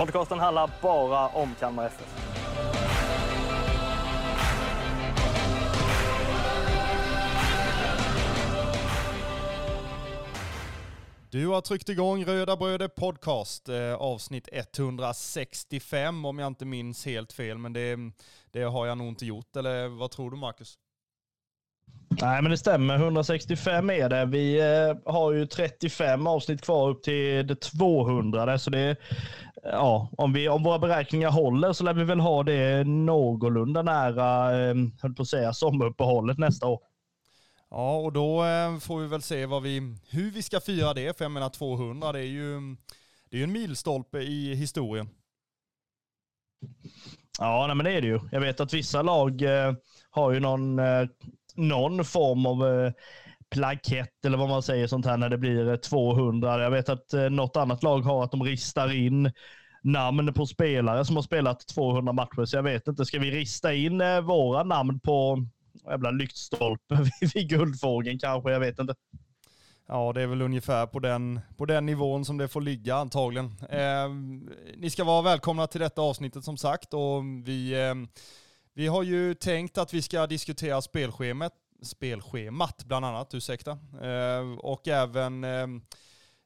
Podcasten handlar bara om Kalmar FF. Du har tryckt igång Röda Bröder Podcast, eh, avsnitt 165 om jag inte minns helt fel, men det, det har jag nog inte gjort. Eller vad tror du Marcus? Nej, men det stämmer. 165 är det. Vi eh, har ju 35 avsnitt kvar upp till det 200. Så det, ja, om, vi, om våra beräkningar håller så lär vi väl ha det någorlunda nära, eh, höll på att säga, sommaruppehållet nästa år. Ja, och då eh, får vi väl se vad vi, hur vi ska fira det, för jag menar 200, det är ju det är ju en milstolpe i historien. Ja, nej, men det är det ju. Jag vet att vissa lag eh, har ju någon, någon form av eh, plakett eller vad man säger sånt här när det blir eh, 200. Jag vet att eh, något annat lag har att de ristar in namn på spelare som har spelat 200 matcher. Så jag vet inte, ska vi rista in våra namn på jävla lyktstolpe vid, vid Guldfågeln kanske? Jag vet inte. Ja, det är väl ungefär på den, på den nivån som det får ligga antagligen. Eh, ni ska vara välkomna till detta avsnittet som sagt och vi, eh, vi har ju tänkt att vi ska diskutera spelschemat, spelschemat bland annat, ursäkta. Eh, och även eh,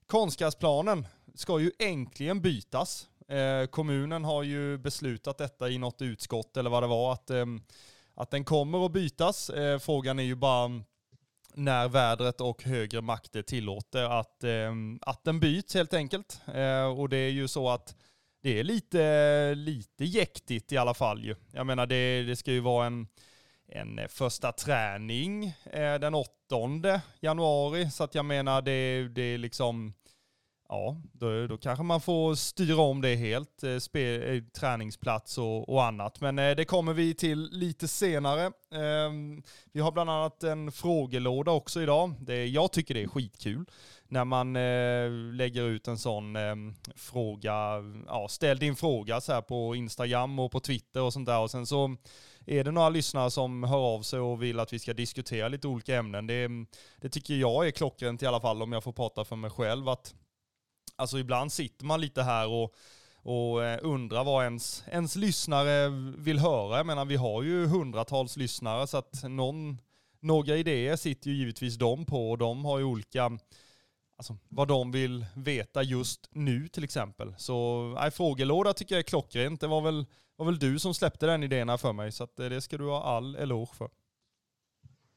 konstgräsplanen ska ju äntligen bytas. Eh, kommunen har ju beslutat detta i något utskott eller vad det var, att, eh, att den kommer att bytas. Eh, frågan är ju bara när vädret och högre makter tillåter att, eh, att den byts helt enkelt. Eh, och det är ju så att det är lite, lite jäktigt i alla fall ju. Jag menar det, det ska ju vara en, en första träning eh, den 8 januari, så att jag menar det, det är liksom Ja, då, då kanske man får styra om det helt, eh, eh, träningsplats och, och annat. Men eh, det kommer vi till lite senare. Ehm, vi har bland annat en frågelåda också idag. Det, jag tycker det är skitkul när man eh, lägger ut en sån eh, fråga, ja, ställ din fråga så här på Instagram och på Twitter och sånt där. Och sen så är det några lyssnare som hör av sig och vill att vi ska diskutera lite olika ämnen. Det, det tycker jag är klockrent i alla fall om jag får prata för mig själv. att Alltså ibland sitter man lite här och, och eh, undrar vad ens, ens lyssnare vill höra. Jag menar vi har ju hundratals lyssnare så att någon, några idéer sitter ju givetvis de på och de har ju olika, alltså vad de vill veta just nu till exempel. Så nej, frågelåda tycker jag är klockrent. Det var väl, var väl du som släppte den idén här för mig så att eh, det ska du ha all eloge för.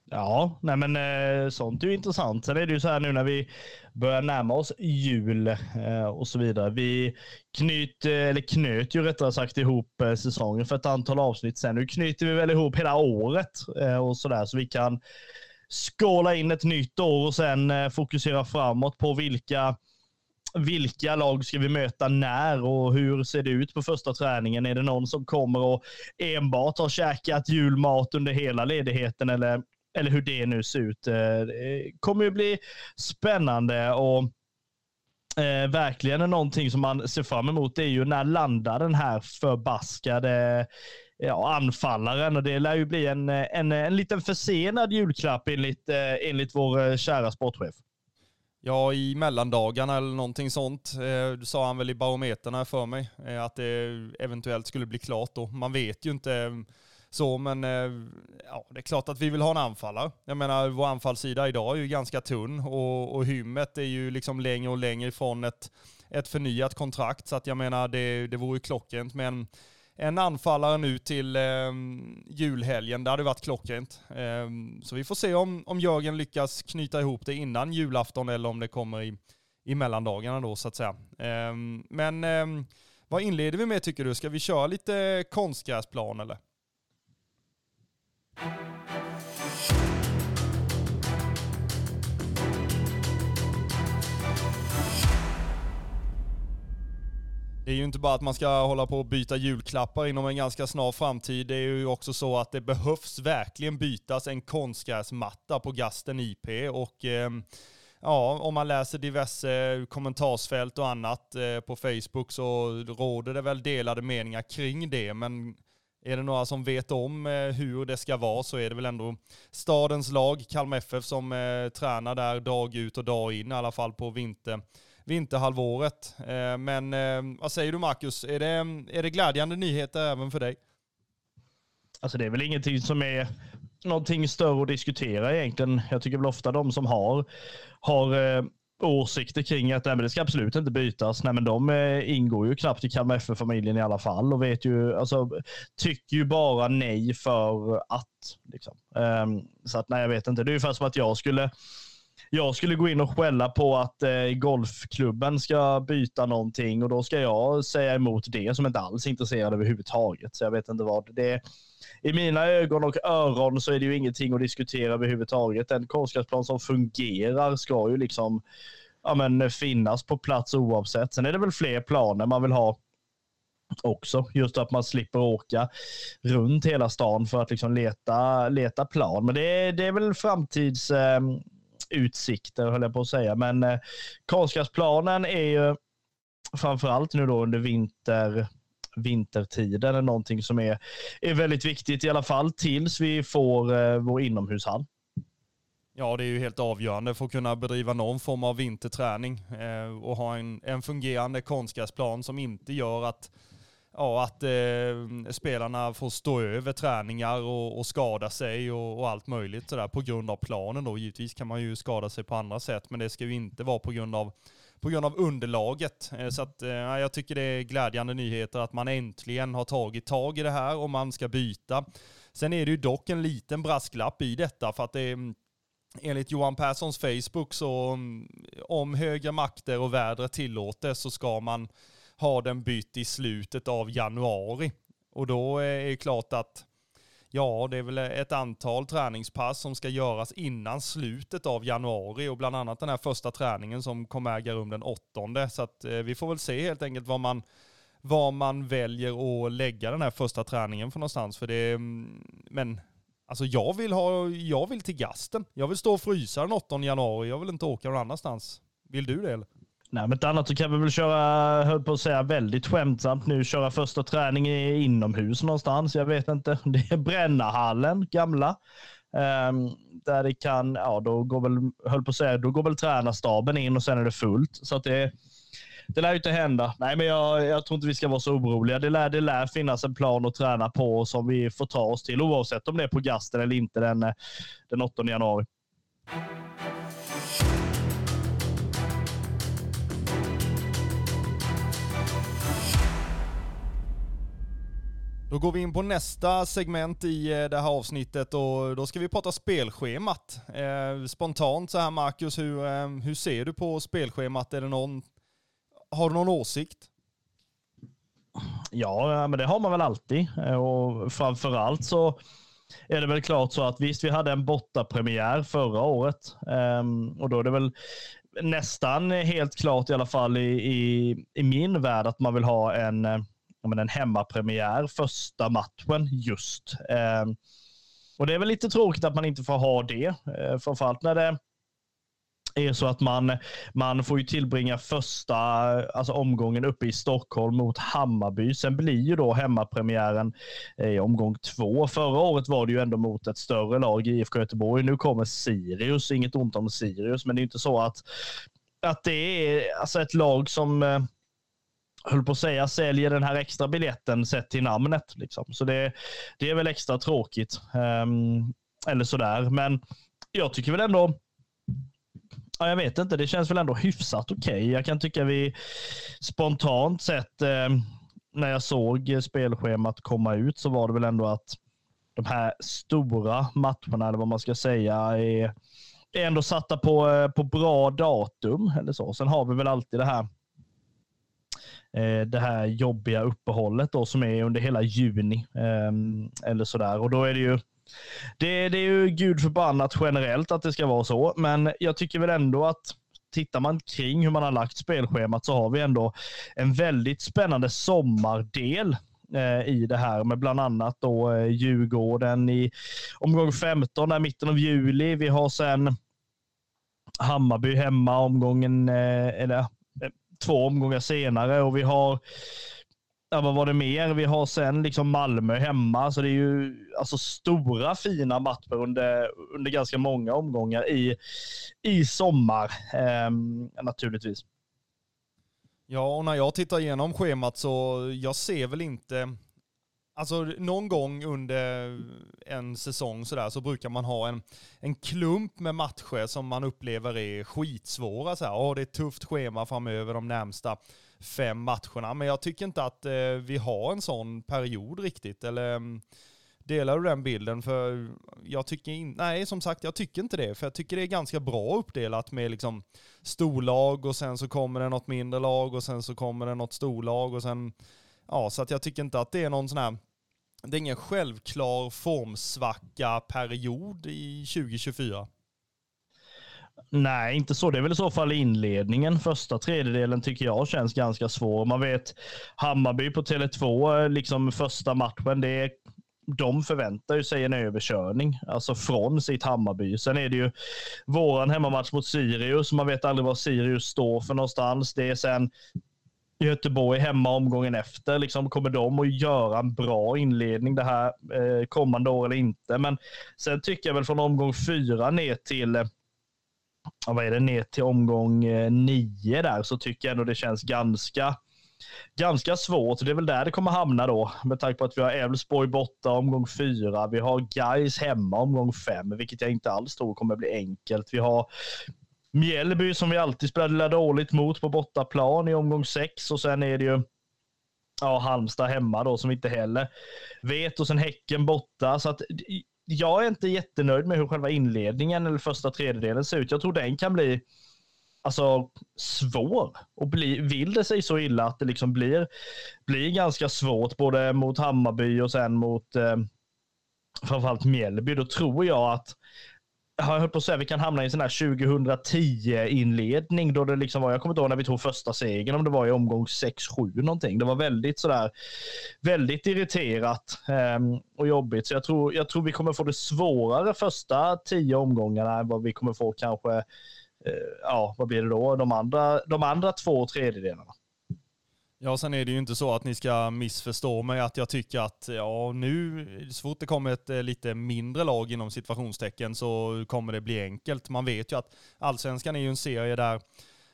Ja, nej men eh, sånt är ju intressant. Sen är det ju så här nu när vi börjar närma oss jul eh, och så vidare. Vi knyt, eh, eller knöt ju rättare sagt ihop eh, säsongen för ett antal avsnitt sen. Nu knyter vi väl ihop hela året eh, och så där så vi kan skåla in ett nytt år och sen eh, fokusera framåt på vilka vilka lag ska vi möta när och hur ser det ut på första träningen? Är det någon som kommer och enbart har käkat julmat under hela ledigheten eller eller hur det nu ser ut. Eh, det kommer ju bli spännande och eh, verkligen någonting som man ser fram emot det är ju när landar den här förbaskade ja, anfallaren och det lär ju bli en, en, en liten försenad julklapp enligt, eh, enligt vår eh, kära sportchef. Ja, i mellandagarna eller någonting sånt eh, sa han väl i barometerna för mig eh, att det eventuellt skulle bli klart då. Man vet ju inte så, men eh, ja, det är klart att vi vill ha en anfallare. Jag menar, vår anfallssida idag är ju ganska tunn och, och hymmet är ju liksom längre och längre ifrån ett, ett förnyat kontrakt. Så att jag menar, det, det vore ju klockrent med en, en anfallare nu till eh, julhelgen. Det hade varit klockrent. Eh, så vi får se om, om Jörgen lyckas knyta ihop det innan julafton eller om det kommer i, i mellandagarna då så att säga. Eh, men eh, vad inleder vi med tycker du? Ska vi köra lite konstgräsplan eller? Det är ju inte bara att man ska hålla på och byta julklappar inom en ganska snar framtid. Det är ju också så att det behövs verkligen bytas en konstgräsmatta på Gasten IP och eh, ja, om man läser diverse kommentarsfält och annat eh, på Facebook så råder det väl delade meningar kring det. Men är det några som vet om eh, hur det ska vara så är det väl ändå stadens lag, Kalmar FF, som eh, tränar där dag ut och dag in, i alla fall på vinter, vinterhalvåret. Eh, men vad säger du Marcus, är det, är det glädjande nyheter även för dig? Alltså det är väl ingenting som är någonting större att diskutera egentligen. Jag tycker väl ofta de som har, har åsikter kring att nej, men det ska absolut inte bytas. Nej, men de eh, ingår ju knappt i Kalmar FF-familjen i alla fall och vet ju, alltså, tycker ju bara nej för att. Liksom. Um, så att nej, jag vet inte. Det är ungefär som att jag skulle jag skulle gå in och skälla på att eh, golfklubben ska byta någonting och då ska jag säga emot det som inte alls är intresserad överhuvudtaget. Så jag vet inte vad det är. I mina ögon och öron så är det ju ingenting att diskutera överhuvudtaget. En konstgräsplan som fungerar ska ju liksom ja, men, finnas på plats oavsett. Sen är det väl fler planer man vill ha också. Just att man slipper åka runt hela stan för att liksom leta, leta plan. Men det, det är väl framtids... Eh, utsikter, höll jag på att säga. Men eh, konstgräsplanen är ju framförallt nu då under vinter, vintertiden är någonting som är, är väldigt viktigt i alla fall tills vi får eh, vår inomhushall. Ja, det är ju helt avgörande för att kunna bedriva någon form av vinterträning eh, och ha en, en fungerande konstgräsplan som inte gör att ja, att eh, spelarna får stå över träningar och, och skada sig och, och, allt möjligt sådär på grund av planen då. Givetvis kan man ju skada sig på andra sätt, men det ska ju inte vara på grund av på grund av underlaget. Eh, så att, eh, jag tycker det är glädjande nyheter att man äntligen har tagit tag i det här och man ska byta. Sen är det ju dock en liten brasklapp i detta för att det är enligt Johan Perssons Facebook så mm, om högre makter och vädret tillåter så ska man har den bytt i slutet av januari. Och då eh, är det klart att Ja, det är väl ett antal träningspass som ska göras innan slutet av januari och bland annat den här första träningen som kommer äga rum den åttonde. Så att eh, vi får väl se helt enkelt vad man, vad man väljer att lägga den här första träningen för någonstans. För det, mm, men alltså jag vill, ha, jag vill till gasten. Jag vill stå och frysa den 8 januari. Jag vill inte åka någon annanstans. Vill du det eller? Nej, men ett annat så kan vi väl köra, höll på att säga väldigt skämtsamt nu, köra första träning inomhus någonstans. Jag vet inte. Det är Brännahallen, gamla. Um, där det kan, ja då går väl, höll på att säga, då går väl tränarstaben in och sen är det fullt. Så att det, det lär ju inte hända. Nej, men jag, jag tror inte vi ska vara så oroliga. Det lär, det lär finnas en plan att träna på som vi får ta oss till oavsett om det är på gasten eller inte den, eh, den 8 januari. Då går vi in på nästa segment i eh, det här avsnittet och då ska vi prata spelschemat. Eh, spontant så här Marcus, hur, eh, hur ser du på spelschemat? Är det någon, har du någon åsikt? Ja, men det har man väl alltid. Och framförallt så är det väl klart så att visst, vi hade en bortapremiär förra året ehm, och då är det väl nästan helt klart i alla fall i, i, i min värld att man vill ha en men en hemmapremiär första matchen just. Eh, och det är väl lite tråkigt att man inte får ha det, eh, framförallt när det är så att man, man får ju tillbringa första alltså omgången uppe i Stockholm mot Hammarby. Sen blir ju då hemmapremiären eh, i omgång två. Förra året var det ju ändå mot ett större lag, IFK Göteborg. Nu kommer Sirius, inget ont om Sirius, men det är inte så att, att det är alltså ett lag som eh, höll på att säga, säljer den här extra biljetten sett till namnet. Liksom. Så det, det är väl extra tråkigt. Um, eller sådär. Men jag tycker väl ändå, ja, jag vet inte, det känns väl ändå hyfsat okej. Okay. Jag kan tycka vi spontant sett, eh, när jag såg spelschemat komma ut så var det väl ändå att de här stora matcherna, eller vad man ska säga, är, är ändå satta på, eh, på bra datum. Eller så. Sen har vi väl alltid det här Eh, det här jobbiga uppehållet då, som är under hela juni. Ehm, eller sådär. Och då är det ju det, det är ju gud förbannat generellt att det ska vara så, men jag tycker väl ändå att tittar man kring hur man har lagt spelschemat så har vi ändå en väldigt spännande sommardel eh, i det här med bland annat då eh, Djurgården i omgång 15, där mitten av juli. Vi har sen Hammarby hemma omgången, eh, eller två omgångar senare och vi har Ja, vad var det mer? Vi har sen liksom Malmö hemma, så det är ju alltså stora fina matcher under, under ganska många omgångar i, i sommar eh, naturligtvis. Ja, och när jag tittar igenom schemat så jag ser väl inte Alltså någon gång under en säsong sådär så brukar man ha en, en klump med matcher som man upplever är skitsvåra. Så här. Oh, det är ett tufft schema framöver de närmsta fem matcherna. Men jag tycker inte att eh, vi har en sån period riktigt. Eller mm, delar du den bilden? För jag tycker in, nej, som sagt, jag tycker inte det. För jag tycker det är ganska bra uppdelat med liksom storlag och sen så kommer det något mindre lag och sen så kommer det något storlag och sen Ja, så att jag tycker inte att det är någon sån här det är ingen självklar formsvacka period i 2024. Nej, inte så. Det är väl i så fall inledningen. Första tredjedelen tycker jag känns ganska svår. Man vet Hammarby på Tele2, liksom första matchen, det är, de förväntar ju sig en överkörning, alltså från sitt Hammarby. Sen är det ju våran hemmamatch mot Sirius. Man vet aldrig vad Sirius står för någonstans. Det är sen Göteborg hemma omgången efter. Liksom, kommer de att göra en bra inledning det här eh, kommande år eller inte? Men sen tycker jag väl från omgång fyra ner till eh, vad är det, ner till omgång eh, nio där så tycker jag ändå det känns ganska ganska svårt. Det är väl där det kommer hamna då med tanke på att vi har Elfsborg borta omgång fyra. Vi har Guys hemma omgång fem, vilket jag inte alls tror kommer bli enkelt. Vi har Mjällby som vi alltid spelade dåligt mot på bortaplan i omgång sex och sen är det ju ja, Halmstad hemma då som vi inte heller vet och sen Häcken borta. Så att jag är inte jättenöjd med hur själva inledningen eller första tredjedelen ser ut. Jag tror den kan bli alltså, svår. Och bli, vill det sig så illa att det liksom blir, blir ganska svårt både mot Hammarby och sen mot eh, framförallt Mjällby, då tror jag att jag höll på att säga vi kan hamna i en sån här 2010-inledning då det liksom var, jag kommer inte ihåg när vi tog första segern, om det var i omgång 6-7 någonting. Det var väldigt sådär, väldigt irriterat um, och jobbigt. Så jag tror, jag tror vi kommer få det svårare första tio omgångarna än vad vi kommer få kanske, uh, ja vad blir det då, de andra, de andra två tredjedelarna. Ja, sen är det ju inte så att ni ska missförstå mig att jag tycker att ja, nu så fort det kommer ett eh, lite mindre lag inom situationstecken så kommer det bli enkelt. Man vet ju att allsvenskan är ju en serie där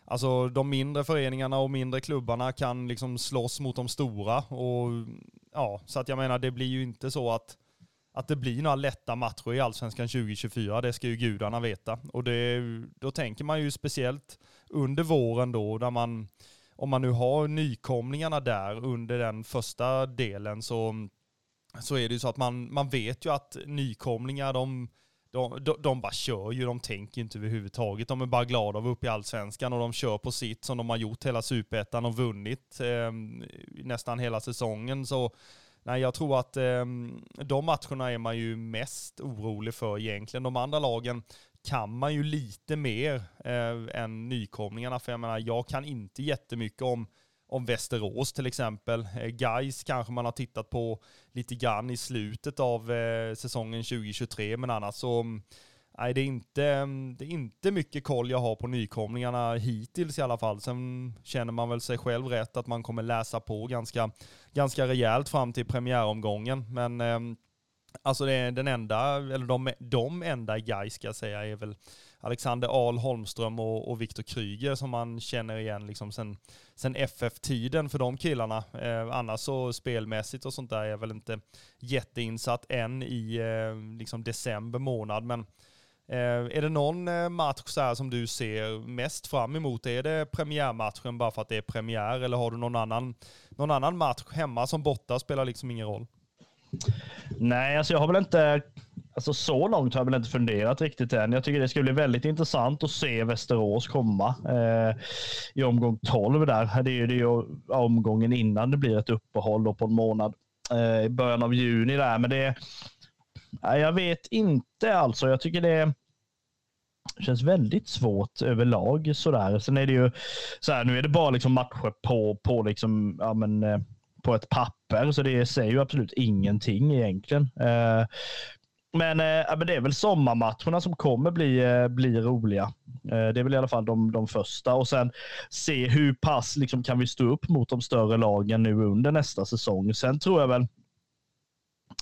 alltså de mindre föreningarna och mindre klubbarna kan liksom slåss mot de stora och ja, så att jag menar det blir ju inte så att att det blir några lätta matcher i Allsvenskan 2024, det ska ju gudarna veta. Och det, då tänker man ju speciellt under våren då, där man om man nu har nykomlingarna där under den första delen så, så är det ju så att man, man vet ju att nykomlingar, de, de, de, de bara kör ju, de tänker inte överhuvudtaget. De är bara glada att vara uppe i allsvenskan och de kör på sitt som de har gjort hela superettan och vunnit eh, nästan hela säsongen. Så nej, jag tror att eh, de matcherna är man ju mest orolig för egentligen. De andra lagen kan man ju lite mer eh, än nykomlingarna. För jag menar, jag kan inte jättemycket om, om Västerås till exempel. Eh, Guys kanske man har tittat på lite grann i slutet av eh, säsongen 2023, men annars så mm, Nej, det är, inte, mm, det är inte mycket koll jag har på nykomlingarna hittills i alla fall. Sen känner man väl sig själv rätt att man kommer läsa på ganska, ganska rejält fram till premiäromgången. Men eh, Alltså det är den enda, eller de, de enda i Gais ska jag säga är väl Alexander Ahl Holmström och, och Viktor Kryger som man känner igen liksom sen, sen FF-tiden för de killarna. Eh, annars så spelmässigt och sånt där är jag väl inte jätteinsatt än i eh, liksom december månad. Men eh, är det någon eh, match så här som du ser mest fram emot? Är det premiärmatchen bara för att det är premiär eller har du någon annan, någon annan match hemma som borta spelar liksom ingen roll? Nej, alltså jag har väl inte, alltså så långt har jag väl inte funderat riktigt än. Jag tycker det ska bli väldigt intressant att se Västerås komma eh, i omgång 12 där. Det är ju det är omgången innan det blir ett uppehåll på en månad eh, i början av juni där. Men det, nej, jag vet inte alltså. Jag tycker det känns väldigt svårt överlag sådär. Sen är det ju så här, nu är det bara liksom matcher på, på liksom, ja men, eh, på ett papper, så det säger ju absolut ingenting egentligen. Eh, men, eh, men det är väl sommarmatcherna som kommer bli, eh, bli roliga. Eh, det är väl i alla fall de, de första och sen se hur pass liksom, kan vi stå upp mot de större lagen nu under nästa säsong. Sen tror jag väl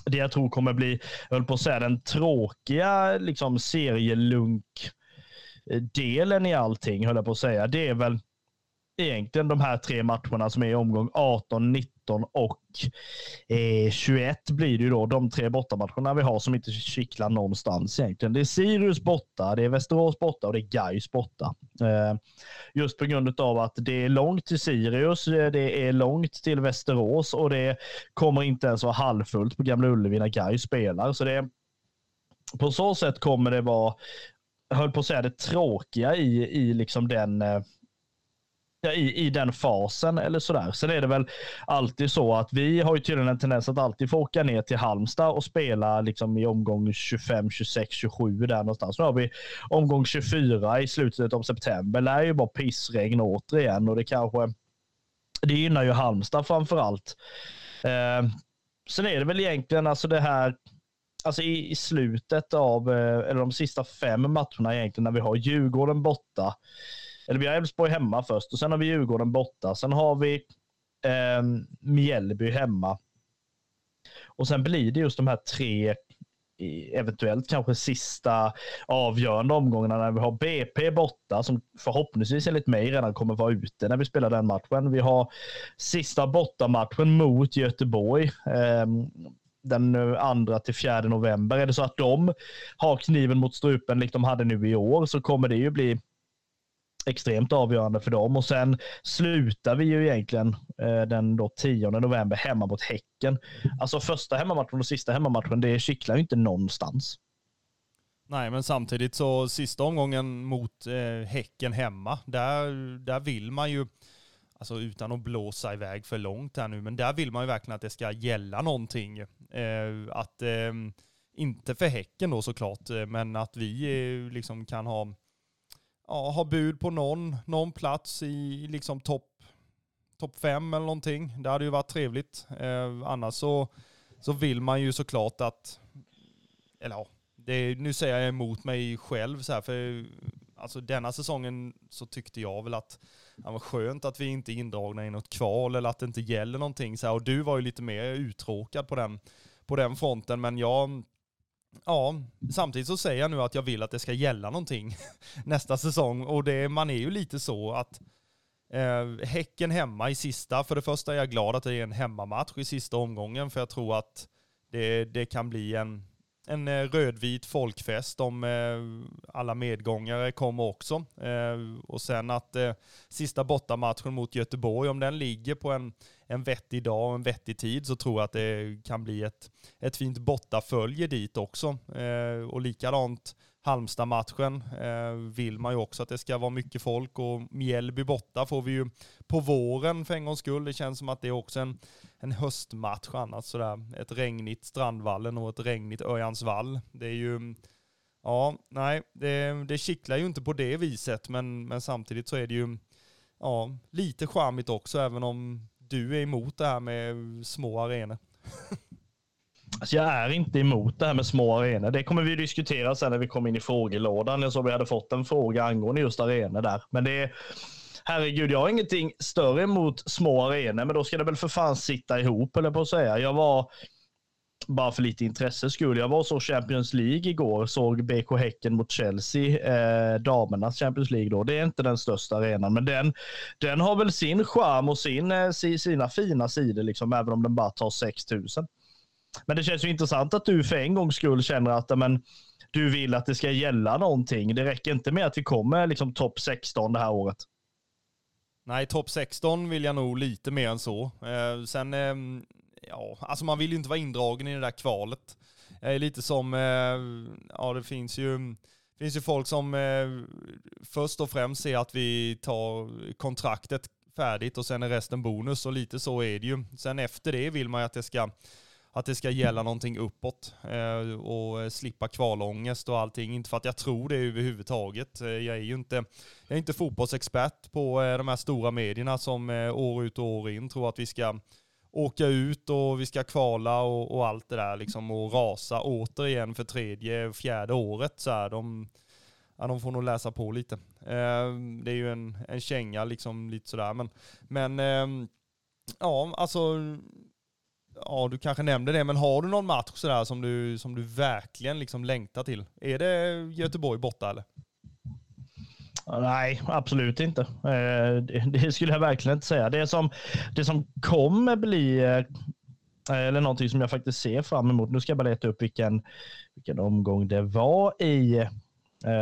det jag tror kommer bli, jag höll på att säga den tråkiga liksom, serielunk-delen eh, i allting, höll jag på att säga. Det är väl egentligen de här tre matcherna som är i omgång 18, 19 och eh, 21 blir det ju då. De tre bortamatcherna vi har som inte kittlar någonstans egentligen. Det är Sirius borta, det är Västerås borta och det är Gais borta. Eh, just på grund av att det är långt till Sirius, eh, det är långt till Västerås och det kommer inte ens vara halvfullt på Gamla Ullevi när Gais spelar. Så det på så sätt kommer det vara, jag höll på att säga det tråkiga i, i liksom den eh, i, i den fasen eller sådär. Sen är det väl alltid så att vi har ju tydligen en tendens att alltid få åka ner till Halmstad och spela liksom i omgång 25, 26, 27 där någonstans. Nu har vi omgång 24 i slutet av september. Det är ju bara pissregn återigen och det kanske det gynnar ju Halmstad framför allt. Eh, sen är det väl egentligen alltså det här alltså i, i slutet av, eh, eller de sista fem matcherna egentligen när vi har Djurgården borta eller vi har Elfsborg hemma först och sen har vi Djurgården borta. Sen har vi eh, Mjällby hemma. Och sen blir det just de här tre eventuellt kanske sista avgörande omgångarna när vi har BP borta som förhoppningsvis enligt mig redan kommer vara ute när vi spelar den matchen. Vi har sista bortamatchen mot Göteborg. Ehm, eh, den andra till fjärde november. Är det så att de har kniven mot strupen likt de hade nu i år så kommer det ju bli extremt avgörande för dem. Och sen slutar vi ju egentligen eh, den då 10 november hemma mot Häcken. Alltså första hemmamatchen och sista hemmamatchen, det kittlar ju inte någonstans. Nej, men samtidigt så sista omgången mot eh, Häcken hemma, där, där vill man ju, alltså utan att blåsa iväg för långt här nu, men där vill man ju verkligen att det ska gälla någonting. Eh, att, eh, inte för Häcken då såklart, eh, men att vi eh, liksom kan ha ja, ha bud på någon, någon plats i liksom topp top fem eller någonting. Det hade ju varit trevligt. Eh, annars så, så vill man ju såklart att, eller ja, det, nu säger jag emot mig själv så här, för alltså denna säsongen så tyckte jag väl att det var skönt att vi inte är indragna i något kval eller att det inte gäller någonting så här. Och du var ju lite mer uttråkad på den, på den fronten, men jag Ja, samtidigt så säger jag nu att jag vill att det ska gälla någonting nästa säsong och det, man är ju lite så att eh, Häcken hemma i sista, för det första är jag glad att det är en hemmamatch i sista omgången för jag tror att det, det kan bli en, en eh, rödvit folkfest om eh, alla medgångare kommer också. Eh, och sen att eh, sista bortamatchen mot Göteborg, om den ligger på en, en vettig dag och en vettig tid så tror jag att det kan bli ett, ett fint bortafölje dit också. Eh, och likadant Halmstad-matchen eh, vill man ju också att det ska vara mycket folk och Mjällby borta får vi ju på våren för en gångs skull. Det känns som att det är också en, en höstmatch annars sådär. Ett regnigt Strandvallen och ett regnigt Örjansvall. Det är ju, ja, nej, det, det kittlar ju inte på det viset men, men samtidigt så är det ju ja, lite charmigt också även om du är emot det här med små arenor. Alltså jag är inte emot det här med små arenor. Det kommer vi diskutera sen när vi kommer in i frågelådan. Jag såg vi hade fått en fråga angående just arenor där. Men det är, herregud, jag har ingenting större emot små arenor, men då ska det väl för fan sitta ihop, eller på att säga. Jag var, bara för lite intresse skull, jag var och såg Champions League igår, såg BK Häcken mot Chelsea, eh, damernas Champions League då. Det är inte den största arenan, men den, den har väl sin charm och sin, eh, sina fina sidor, liksom, även om den bara tar 6000. Men det känns ju intressant att du för en gångs skull känner att men, du vill att det ska gälla någonting. Det räcker inte med att vi kommer liksom topp 16 det här året. Nej, topp 16 vill jag nog lite mer än så. Eh, sen, eh, ja, alltså man vill ju inte vara indragen i det där kvalet. Eh, lite som, eh, ja det finns ju, finns ju folk som eh, först och främst ser att vi tar kontraktet färdigt och sen är resten bonus och lite så är det ju. Sen efter det vill man ju att det ska att det ska gälla någonting uppåt eh, och slippa kvalångest och allting. Inte för att jag tror det överhuvudtaget. Jag är ju inte, jag är inte fotbollsexpert på de här stora medierna som år ut och år in tror att vi ska åka ut och vi ska kvala och, och allt det där liksom och rasa återigen för tredje, fjärde året så här. De, ja, de får nog läsa på lite. Eh, det är ju en, en känga liksom lite sådär men, men eh, ja alltså ja, du kanske nämnde det, men har du någon match sådär som du, som du verkligen liksom längtar till? Är det Göteborg borta eller? Nej, absolut inte. Eh, det skulle jag verkligen inte säga. Det som, det som kommer bli, eh, eh, eller någonting som jag faktiskt ser fram emot, nu ska jag bara leta upp vilken, vilken omgång det var i,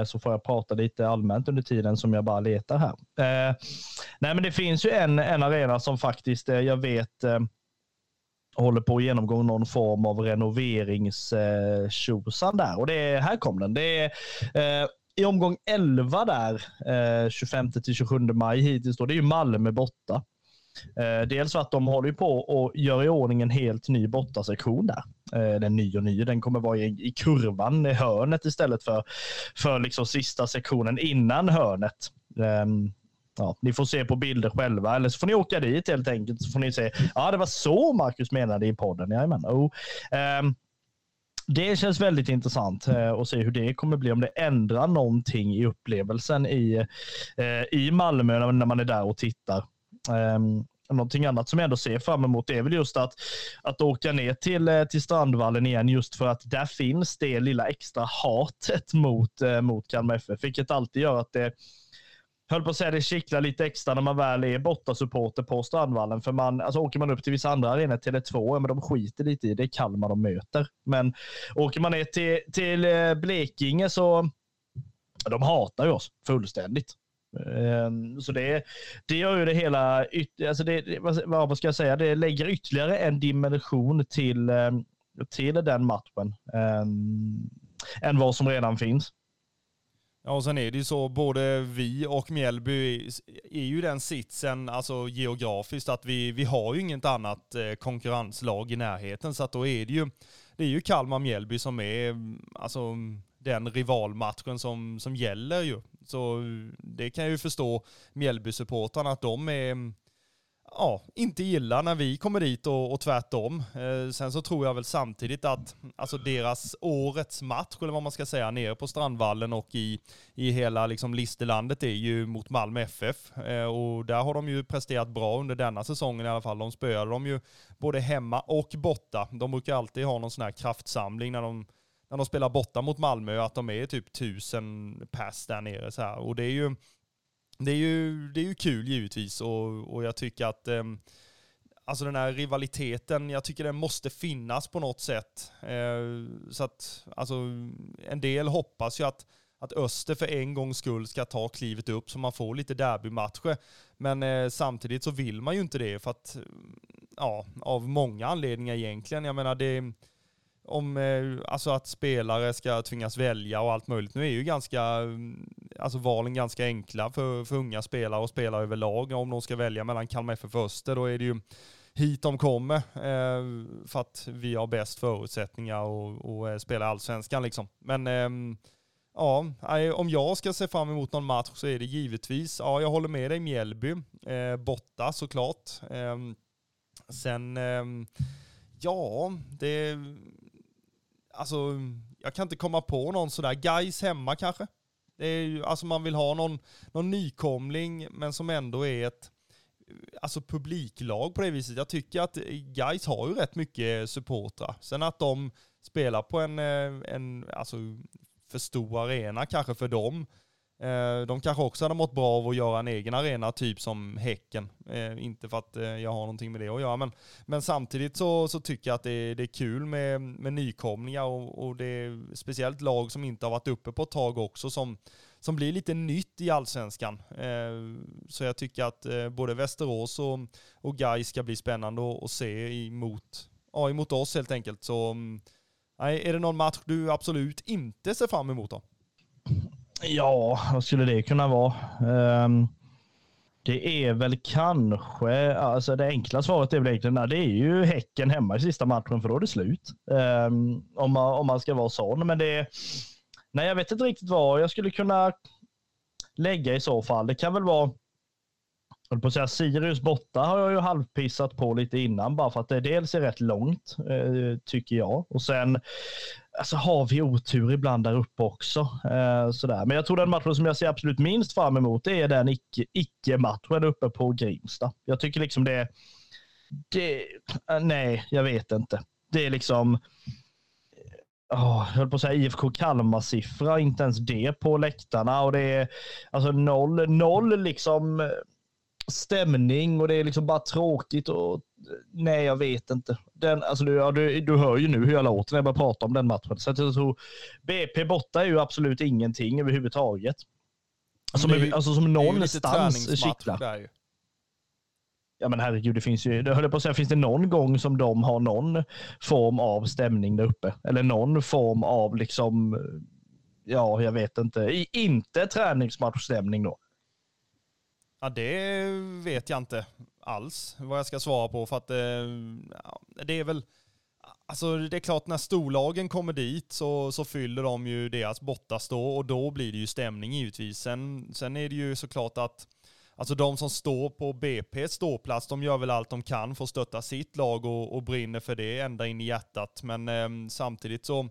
så får jag prata lite allmänt under tiden som jag bara letar här. Nej, men det finns ju en, en arena som faktiskt jag vet håller på att genomgå någon form av renoveringstjosan där. Och det är, här kom den. Det är i omgång 11 där, eh, 25 till 27 maj hittills, då, det är ju Malmö borta. Eh, dels för att de håller på och gör i ordning en helt ny bortasektion där. Eh, den ny och ny, den kommer vara i, i kurvan, i hörnet istället för, för liksom sista sektionen innan hörnet. Eh, ja, ni får se på bilder själva eller så får ni åka dit helt enkelt så får ni se. Ja, det var så Marcus menade i podden. Jajamän. Oh. Um, det känns väldigt intressant eh, att se hur det kommer bli, om det ändrar någonting i upplevelsen i, eh, i Malmö när man är där och tittar. Ehm, någonting annat som jag ändå ser fram emot är väl just att, att åka ner till, eh, till Strandvallen igen just för att där finns det lilla extra hatet mot, mot Kalmar FF, vilket alltid gör att det höll på att säga det kittlar lite extra när man väl är bortasupporter på Strandvallen. För man, alltså åker man upp till vissa andra arenor, Tele2, men de skiter lite i det. är Kalmar de möter. Men åker man ner till, till eh, Blekinge så de hatar ju oss fullständigt. Ehm, så det, det gör ju det hela, alltså det, vad ska jag säga, det lägger ytterligare en dimension till, eh, till den matchen ehm, än vad som redan finns. Ja, och sen är det ju så, både vi och Mjällby är ju den sitsen, alltså geografiskt, att vi, vi har ju inget annat eh, konkurrenslag i närheten, så att då är det ju, det är ju Kalmar-Mjällby som är, alltså den rivalmatchen som, som gäller ju. Så det kan jag ju förstå Mjällby-supportrarna att de är, ja, inte gillar när vi kommer dit och, och tvärtom. Eh, sen så tror jag väl samtidigt att alltså deras årets match, eller vad man ska säga, nere på Strandvallen och i, i hela liksom Listerlandet är ju mot Malmö FF. Eh, och där har de ju presterat bra under denna säsongen i alla fall. De spöade dem ju både hemma och borta. De brukar alltid ha någon sån här kraftsamling när de när de spelar borta mot Malmö, att de är typ tusen pass där nere. Så här. Och det är ju det är ju, det är ju kul givetvis och, och jag tycker att eh, alltså den här rivaliteten, jag tycker den måste finnas på något sätt. Eh, så att, alltså, en del hoppas ju att, att Öster för en gångs skull ska ta klivet upp så man får lite derbymatcher. Men eh, samtidigt så vill man ju inte det för att, ja, av många anledningar egentligen. Jag menar det om eh, alltså att spelare ska tvingas välja och allt möjligt. Nu är ju ganska, mm, alltså valen ganska enkla för, för unga spelare och spelare överlag. Om de ska välja mellan Kalmar FF och Öster, då är det ju hit de kommer eh, för att vi har bäst förutsättningar och, och eh, spela allsvenskan liksom. Men eh, ja, om jag ska se fram emot någon match så är det givetvis, ja jag håller med dig Mjällby, eh, borta såklart. Eh, sen, ehm, ja, det alltså, jag kan inte komma på någon sådär. Guys hemma kanske? Det är ju, alltså man vill ha någon, någon nykomling, men som ändå är ett alltså publiklag på det viset. Jag tycker att Guys har ju rätt mycket supportrar. Sen att de spelar på en, eh, en alltså för stor arena kanske för dem, Eh, de kanske också hade mått bra av att göra en egen arena, typ som Häcken. Eh, inte för att eh, jag har någonting med det att göra, men, men samtidigt så, så tycker jag att det, det är kul med, med nykomlingar och, och det är speciellt lag som inte har varit uppe på ett tag också som, som blir lite nytt i allsvenskan. Så jag tycker att både Västerås och, och Gais ska bli spännande att se emot, ja, emot oss helt enkelt. Så mm, är det någon match du absolut inte ser fram emot då? Ja, vad skulle det kunna vara? Um, Det är väl kanske, alltså det enkla svaret är väl egentligen, det är ju Häcken hemma i sista matchen för då är det slut. Um, om, man, om man ska vara sån. Men det är, nej jag vet inte riktigt vad jag skulle kunna lägga i så fall. Det kan väl vara jag på att säga, Sirius borta har jag ju halvpissat på lite innan bara för att det dels är rätt långt eh, tycker jag och sen alltså, har vi otur ibland där uppe också. Eh, sådär. Men jag tror den matchen som jag ser absolut minst fram emot det är den icke-matchen uppe på Grimsta. Jag tycker liksom det, det eh, nej, jag vet inte. Det är liksom Oh, jag höll på att säga IFK Kalmar-siffra, inte ens det på läktarna. Och det är alltså noll, noll liksom eh, stämning och det är liksom bara tråkigt. Och, nej, jag vet inte. Den, alltså, du, ja, du, du hör ju nu hur jag låter när jag börjar prata om den matchen. Så jag tror BP borta är ju absolut ingenting överhuvudtaget. Som, är, alltså, som någonstans kittlar. Ja men herregud, det finns ju, det höll jag på att säga, finns det någon gång som de har någon form av stämning där uppe? Eller någon form av liksom, ja jag vet inte, I, inte träningsmatchstämning då? Ja, det vet jag inte alls vad jag ska svara på för att eh, det är väl Alltså det är klart när storlagen kommer dit så, så fyller de ju deras bortastå och då blir det ju stämning givetvis. Sen, sen är det ju såklart att Alltså de som står på BP's ståplats, de gör väl allt de kan för att stötta sitt lag och, och brinner för det ända in i hjärtat. Men eh, samtidigt så,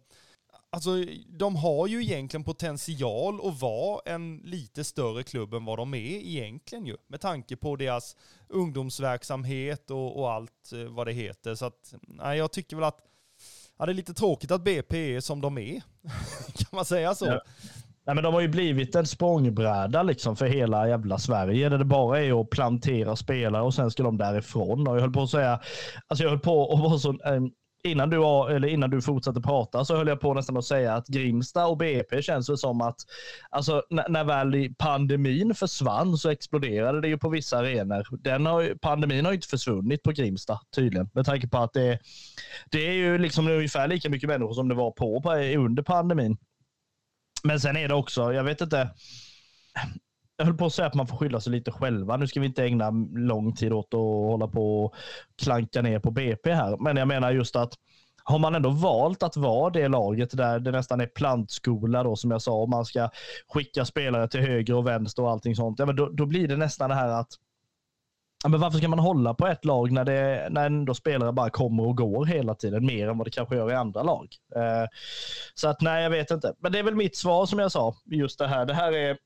Alltså, de har ju egentligen potential att vara en lite större klubb än vad de är egentligen ju. Med tanke på deras ungdomsverksamhet och, och allt eh, vad det heter. Så att, nej, jag tycker väl att ja, det är lite tråkigt att BP är som de är. kan man säga så? Ja. Nej, men de har ju blivit en språngbräda liksom för hela jävla Sverige där det bara är att plantera spelare och sen ska de därifrån. Och jag höll på att säga, alltså jag höll på att vara så ehm, innan du, eller innan du fortsatte prata så höll jag på nästan att säga att Grimsta och BP känns det som att alltså, när väl pandemin försvann så exploderade det ju på vissa arenor. Den har, pandemin har ju inte försvunnit på Grimsta tydligen med tanke på att det, det är ju liksom ungefär lika mycket människor som det var på, på under pandemin. Men sen är det också, jag vet inte, jag höll på att säga att man får skylla sig lite själva. Nu ska vi inte ägna lång tid åt att hålla på och klanka ner på BP här. Men jag menar just att har man ändå valt att vara det laget där det nästan är plantskola då som jag sa, och man ska skicka spelare till höger och vänster och allting sånt, ja, men då, då blir det nästan det här att ja, men varför ska man hålla på ett lag när, det, när ändå spelare bara kommer och går hela tiden, mer än vad det kanske gör i andra lag? Eh, så att nej, jag vet inte. Men det är väl mitt svar som jag sa, just det här. Det här är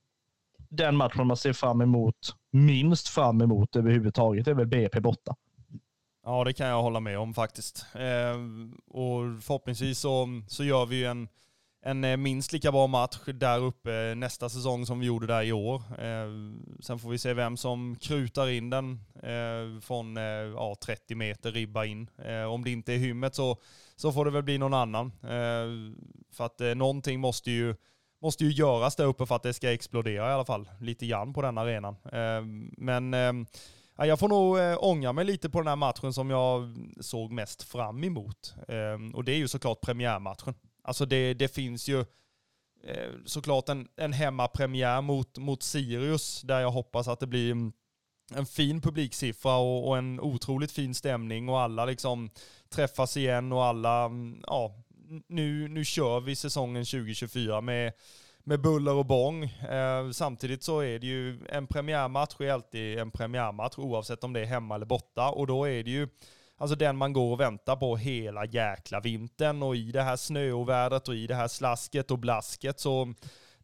den matchen man ser fram emot, minst fram emot överhuvudtaget, är väl BP borta. Ja, det kan jag hålla med om faktiskt. Eh, och förhoppningsvis så, så gör vi en, en eh, minst lika bra match där uppe nästa säsong som vi gjorde där i år. Eh, sen får vi se vem som krutar in den eh, från eh, ja, 30 meter ribba in. Eh, om det inte är hymmet så, så får det väl bli någon annan. Ehm, för att eh, någonting måste ju måste ju göras där uppe för att det ska explodera i alla fall. Lite grann på den arenan. Ehm, men ehm, jag får nog eh, ångra mig lite på den här matchen som jag såg mest fram emot. Ehm, och det är ju såklart premiärmatchen. Alltså det, det finns ju eh, såklart en, en hemmapremiär mot, mot Sirius där jag hoppas att det blir mm, en fin publiksiffra och, och, en otroligt fin stämning och alla liksom träffas igen och alla mm, ja, nu, nu kör vi säsongen 2024 med, med buller och bång. Eh, samtidigt så är det ju en premiärmatch är alltid en premiärmatch oavsett om det är hemma eller borta och då är det ju Alltså den man går och väntar på hela jäkla vintern och i det här snöovädret och i det här slasket och blasket så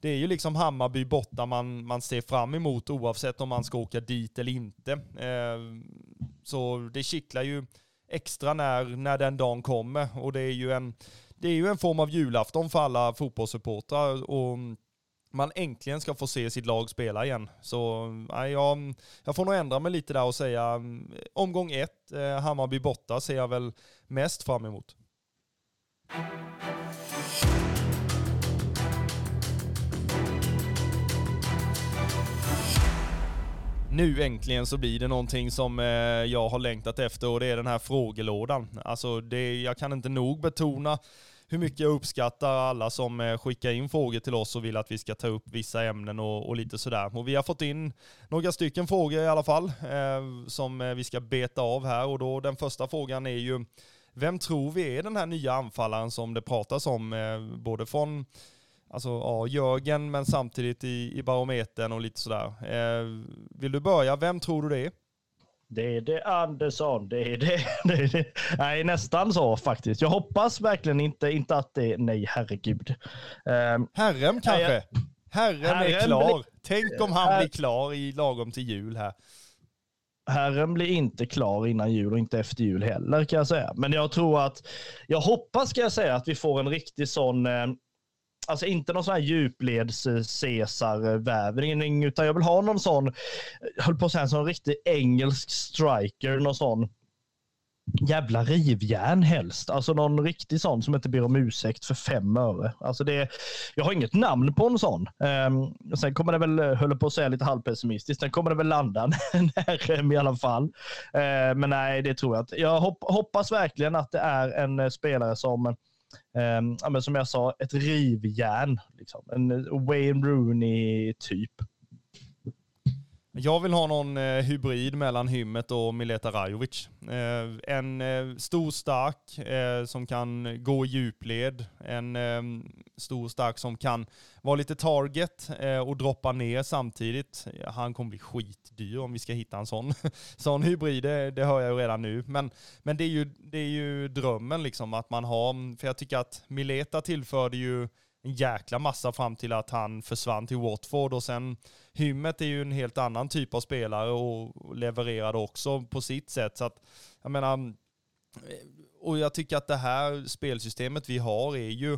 det är ju liksom Hammarby borta man, man ser fram emot oavsett om man ska åka dit eller inte. Eh, så det kittlar ju extra när, när den dagen kommer och det är ju en det är ju en form av julafton för alla fotbollssupportrar och man äntligen ska få se sitt lag spela igen. Så nej, jag, jag får nog ändra mig lite där och säga mm, omgång ett, eh, Hammarby borta, ser jag väl mest fram emot. Nu äntligen så blir det någonting som eh, jag har längtat efter och det är den här frågelådan. Alltså det, jag kan inte nog betona hur mycket jag uppskattar alla som eh, skickar in frågor till oss och vill att vi ska ta upp vissa ämnen och, och lite sådär. Och vi har fått in några stycken frågor i alla fall eh, som eh, vi ska beta av här och då den första frågan är ju vem tror vi är den här nya anfallaren som det pratas om eh, både från Alltså ja, Jörgen men samtidigt i, i barometern och lite sådär. Eh, vill du börja? Vem tror du det är? Det är det Andersson. Det är det. det, är det. Nej, nästan så faktiskt. Jag hoppas verkligen inte, inte att det är, nej herregud. Um, Herrem kanske? Jag, Herrem, Herrem är klar. Blir, Tänk om han blir klar i lagom till jul här. Herren blir inte klar innan jul och inte efter jul heller kan jag säga. Men jag tror att, jag hoppas ska jag säga att vi får en riktig sån eh, Alltså inte någon sån här djupleds eh, Caesar-vävning, utan jag vill ha någon sån, eh, höll på att säga en sån riktig engelsk striker, någon sån jävla rivjärn helst. Alltså någon riktig sån som inte ber om ursäkt för fem öre. Alltså det, jag har inget namn på en sån. Um, sen kommer det väl, eh, höll på att säga lite halvpessimistiskt, sen kommer det väl landa en RM i alla fall. Uh, men nej, det tror jag inte. Jag hopp, hoppas verkligen att det är en spelare som eh, men som jag sa, ett rivjärn. Liksom. En eh, Wayne Rooney-typ. Jag vill ha någon eh, hybrid mellan Hymmet och Mileta Rajovic. Eh, en eh, stor stark eh, som kan gå i djupled. En eh, stor stark som kan vara lite target eh, och droppa ner samtidigt. Han kommer bli skitdyr om vi ska hitta en sån, sån hybrid, det, det hör jag ju redan nu. Men, men det, är ju, det är ju drömmen liksom att man har, för jag tycker att Mileta tillförde ju en jäkla massa fram till att han försvann till Watford och sen Hymmet är ju en helt annan typ av spelare och levererade också på sitt sätt. Så att, jag menar, eh, och jag tycker att det här spelsystemet vi har är ju,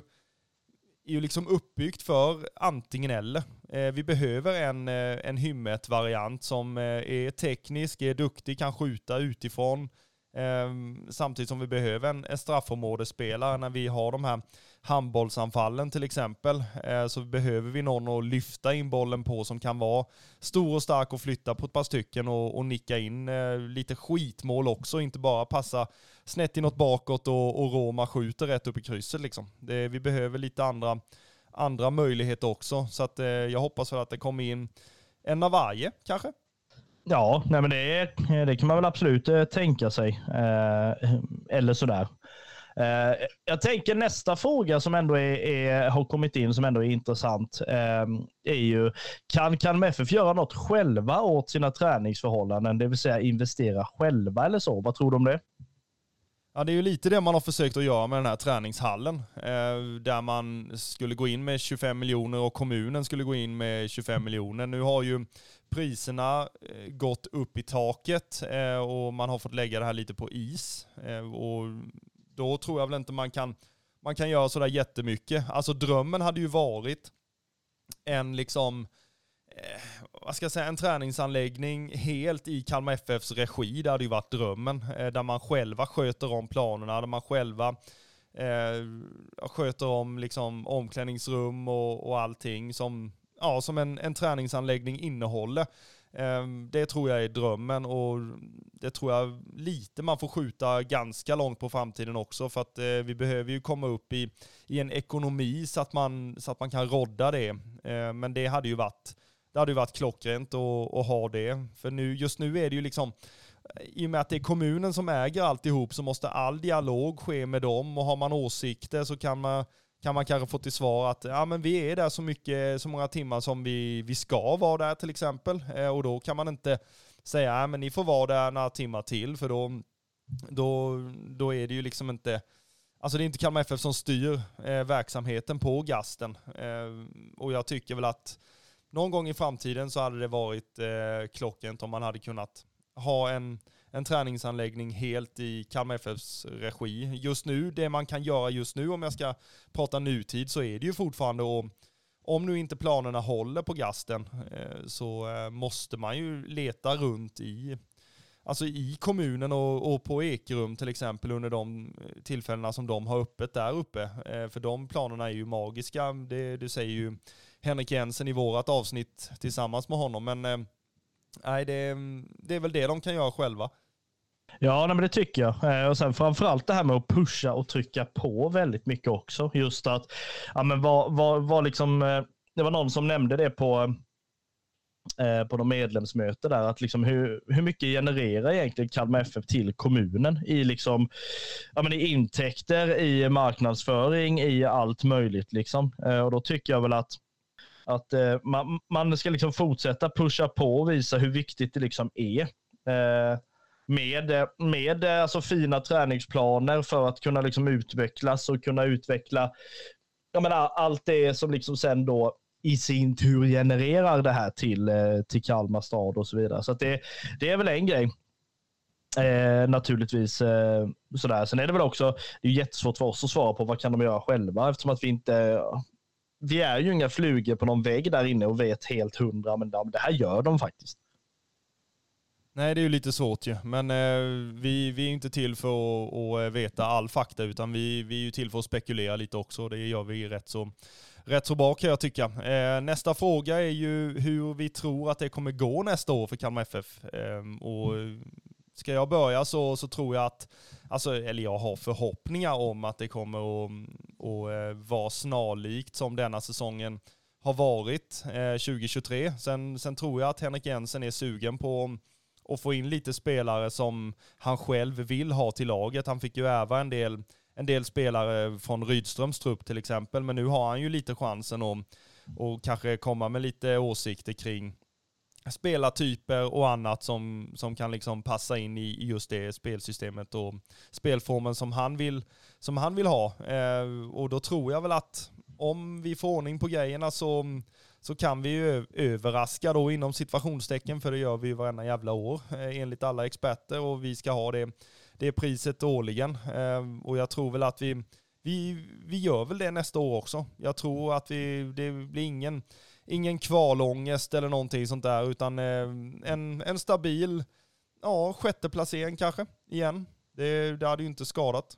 är ju liksom uppbyggt för antingen eller. Eh, vi behöver en, eh, en Hymmet-variant som eh, är teknisk, är duktig, kan skjuta utifrån, ehm, samtidigt som vi behöver en, en straffområdesspelare när vi har de här handbollsanfallen till exempel, eh, så behöver vi någon att lyfta in bollen på som kan vara stor och stark och flytta på ett par stycken och, och nicka in eh, lite skitmål också, inte bara passa snett inåt bakåt och, och Roma skjuter rätt upp i krysset liksom. Det, vi behöver lite andra, andra möjligheter också, så att eh, jag hoppas väl att det kommer in en av varje kanske. Ja, nej men det, det kan man väl absolut tänka sig. Eh, eller sådär. Eh, jag tänker nästa fråga som ändå är, är, har kommit in, som ändå är intressant, eh, är ju kan Kalmar FF göra något själva åt sina träningsförhållanden, det vill säga investera själva eller så? Vad tror du om det? Ja, det är ju lite det man har försökt att göra med den här träningshallen. Eh, där man skulle gå in med 25 miljoner och kommunen skulle gå in med 25 miljoner. Nu har ju priserna eh, gått upp i taket eh, och man har fått lägga det här lite på is. Eh, och då tror jag väl inte man kan, man kan göra sådär jättemycket. Alltså drömmen hade ju varit en liksom, eh, vad ska jag säga, en träningsanläggning helt i Kalmar FFs regi. Det hade ju varit drömmen. Eh, där man själva sköter om planerna, där man själva eh, sköter om liksom omklädningsrum och, och allting som, ja, som en, en träningsanläggning innehåller. Ehm, det tror jag är drömmen och det tror jag lite man får skjuta ganska långt på framtiden också för att eh, vi behöver ju komma upp i, i en ekonomi så att, man, så att man kan rodda det. Ehm, men det hade ju varit, det hade ju varit klockrent att, att ha det. För nu, just nu är det ju liksom, i och med att det är kommunen som äger alltihop så måste all dialog ske med dem och har man åsikter så kan man kan man kanske få till svar att ja, men vi är där så, mycket, så många timmar som vi, vi ska vara där till exempel. Eh, och då kan man inte säga ja, men ni får vara där några timmar till för då, då, då är det ju liksom inte Alltså det är inte Kalmar FF som styr eh, verksamheten på Gasten. Eh, och jag tycker väl att någon gång i framtiden så hade det varit eh, klockrent om man hade kunnat ha en, en träningsanläggning helt i Kalmar FFs regi. Just nu, det man kan göra just nu om jag ska prata nutid så är det ju fortfarande om om nu inte planerna håller på gasten eh, så eh, måste man ju leta runt i, alltså i kommunen och, och på Ekerum till exempel under de eh, tillfällena som de har öppet där uppe. För de planerna är ju magiska, det, det säger ju Henrik Jensen i vårat avsnitt tillsammans med honom. Men nej, det, det är väl det de kan göra själva. Ja, men det tycker jag. Eh, och sen framförallt det här med att pusha och trycka på väldigt mycket också. Just att, ja men var, var, var liksom, eh, det var någon som nämnde det på, eh, på de medlemsmöte där, att liksom hur, hur mycket genererar egentligen Kalmar FF till kommunen i, liksom, ja men i intäkter, i marknadsföring, i allt möjligt. Liksom. Och då tycker jag väl att att eh, man, man ska liksom fortsätta pusha på och visa hur viktigt det liksom är eh, med, med eh, alltså fina träningsplaner för att kunna liksom utvecklas och kunna utveckla jag menar, allt det som liksom sen då i sin tur genererar det här till, till Kalmar stad och så vidare. Så det, det är väl en grej. Eh, naturligtvis. Eh, sådär. Sen är det väl också, det är jättesvårt för oss att svara på vad kan de göra själva eftersom att vi inte, vi är ju inga flugor på någon vägg där inne och vet helt hundra, men det här gör de faktiskt. Nej, det är ju lite svårt ju. Men eh, vi, vi är inte till för att, att, eh, veta all fakta, utan vi, vi är ju till för att spekulera lite också. Det gör vi rätt så, rätt så bra kan jag tycka. Eh, nästa fråga är ju hur vi tror att det kommer gå nästa år för Kalmar FF. Eh, och ska jag börja så, så tror jag att, alltså, eller jag har förhoppningar om att det kommer att, att eh, vara snarlikt som denna säsongen har varit eh, 2023. Sen, sen tror jag att Henrik Jensen är sugen på att få in lite spelare som han själv vill ha till laget. Han fick ju ärva en del, en del spelare från Rydströms trupp till exempel, men nu har han ju lite chansen att och kanske komma med lite åsikter kring spelartyper och annat som, som kan liksom passa in i just det spelsystemet och spelformen som han vill, som han vill ha. Eh, och då tror jag väl att om vi får ordning på grejerna så så kan vi ju överraska då inom situationstecken, för det gör vi ju varenda jävla år eh, enligt alla experter och vi ska ha det, det priset årligen. Eh, och jag tror väl att vi, vi, vi gör väl det nästa år också. Jag tror att vi, det blir ingen, ingen kvalångest eller någonting sånt där, utan eh, en, en stabil ja, sjätte placering kanske igen. Det, det hade ju inte skadat.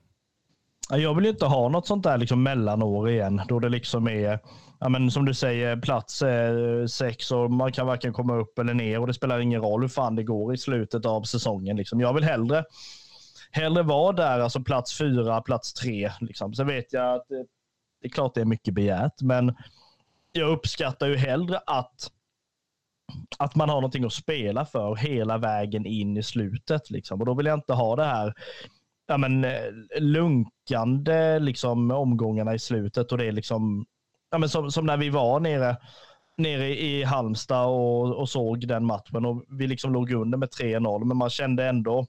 Jag vill ju inte ha något sånt där liksom mellanår igen, då det liksom är ja, men som du säger, plats eh, sex och man kan varken komma upp eller ner och det spelar ingen roll hur fan det går i slutet av säsongen. Liksom. Jag vill hellre, hellre vara där, alltså plats fyra, plats tre. Liksom. Sen vet jag att det, det är klart det är mycket begärt, men jag uppskattar ju hellre att att man har någonting att spela för hela vägen in i slutet. Liksom. Och då vill jag inte ha det här ja, men, eh, lunkande liksom, omgångarna i slutet och det är liksom ja, men som, som när vi var nere, nere i Halmstad och, och såg den matchen och vi liksom låg under med 3-0, men man kände ändå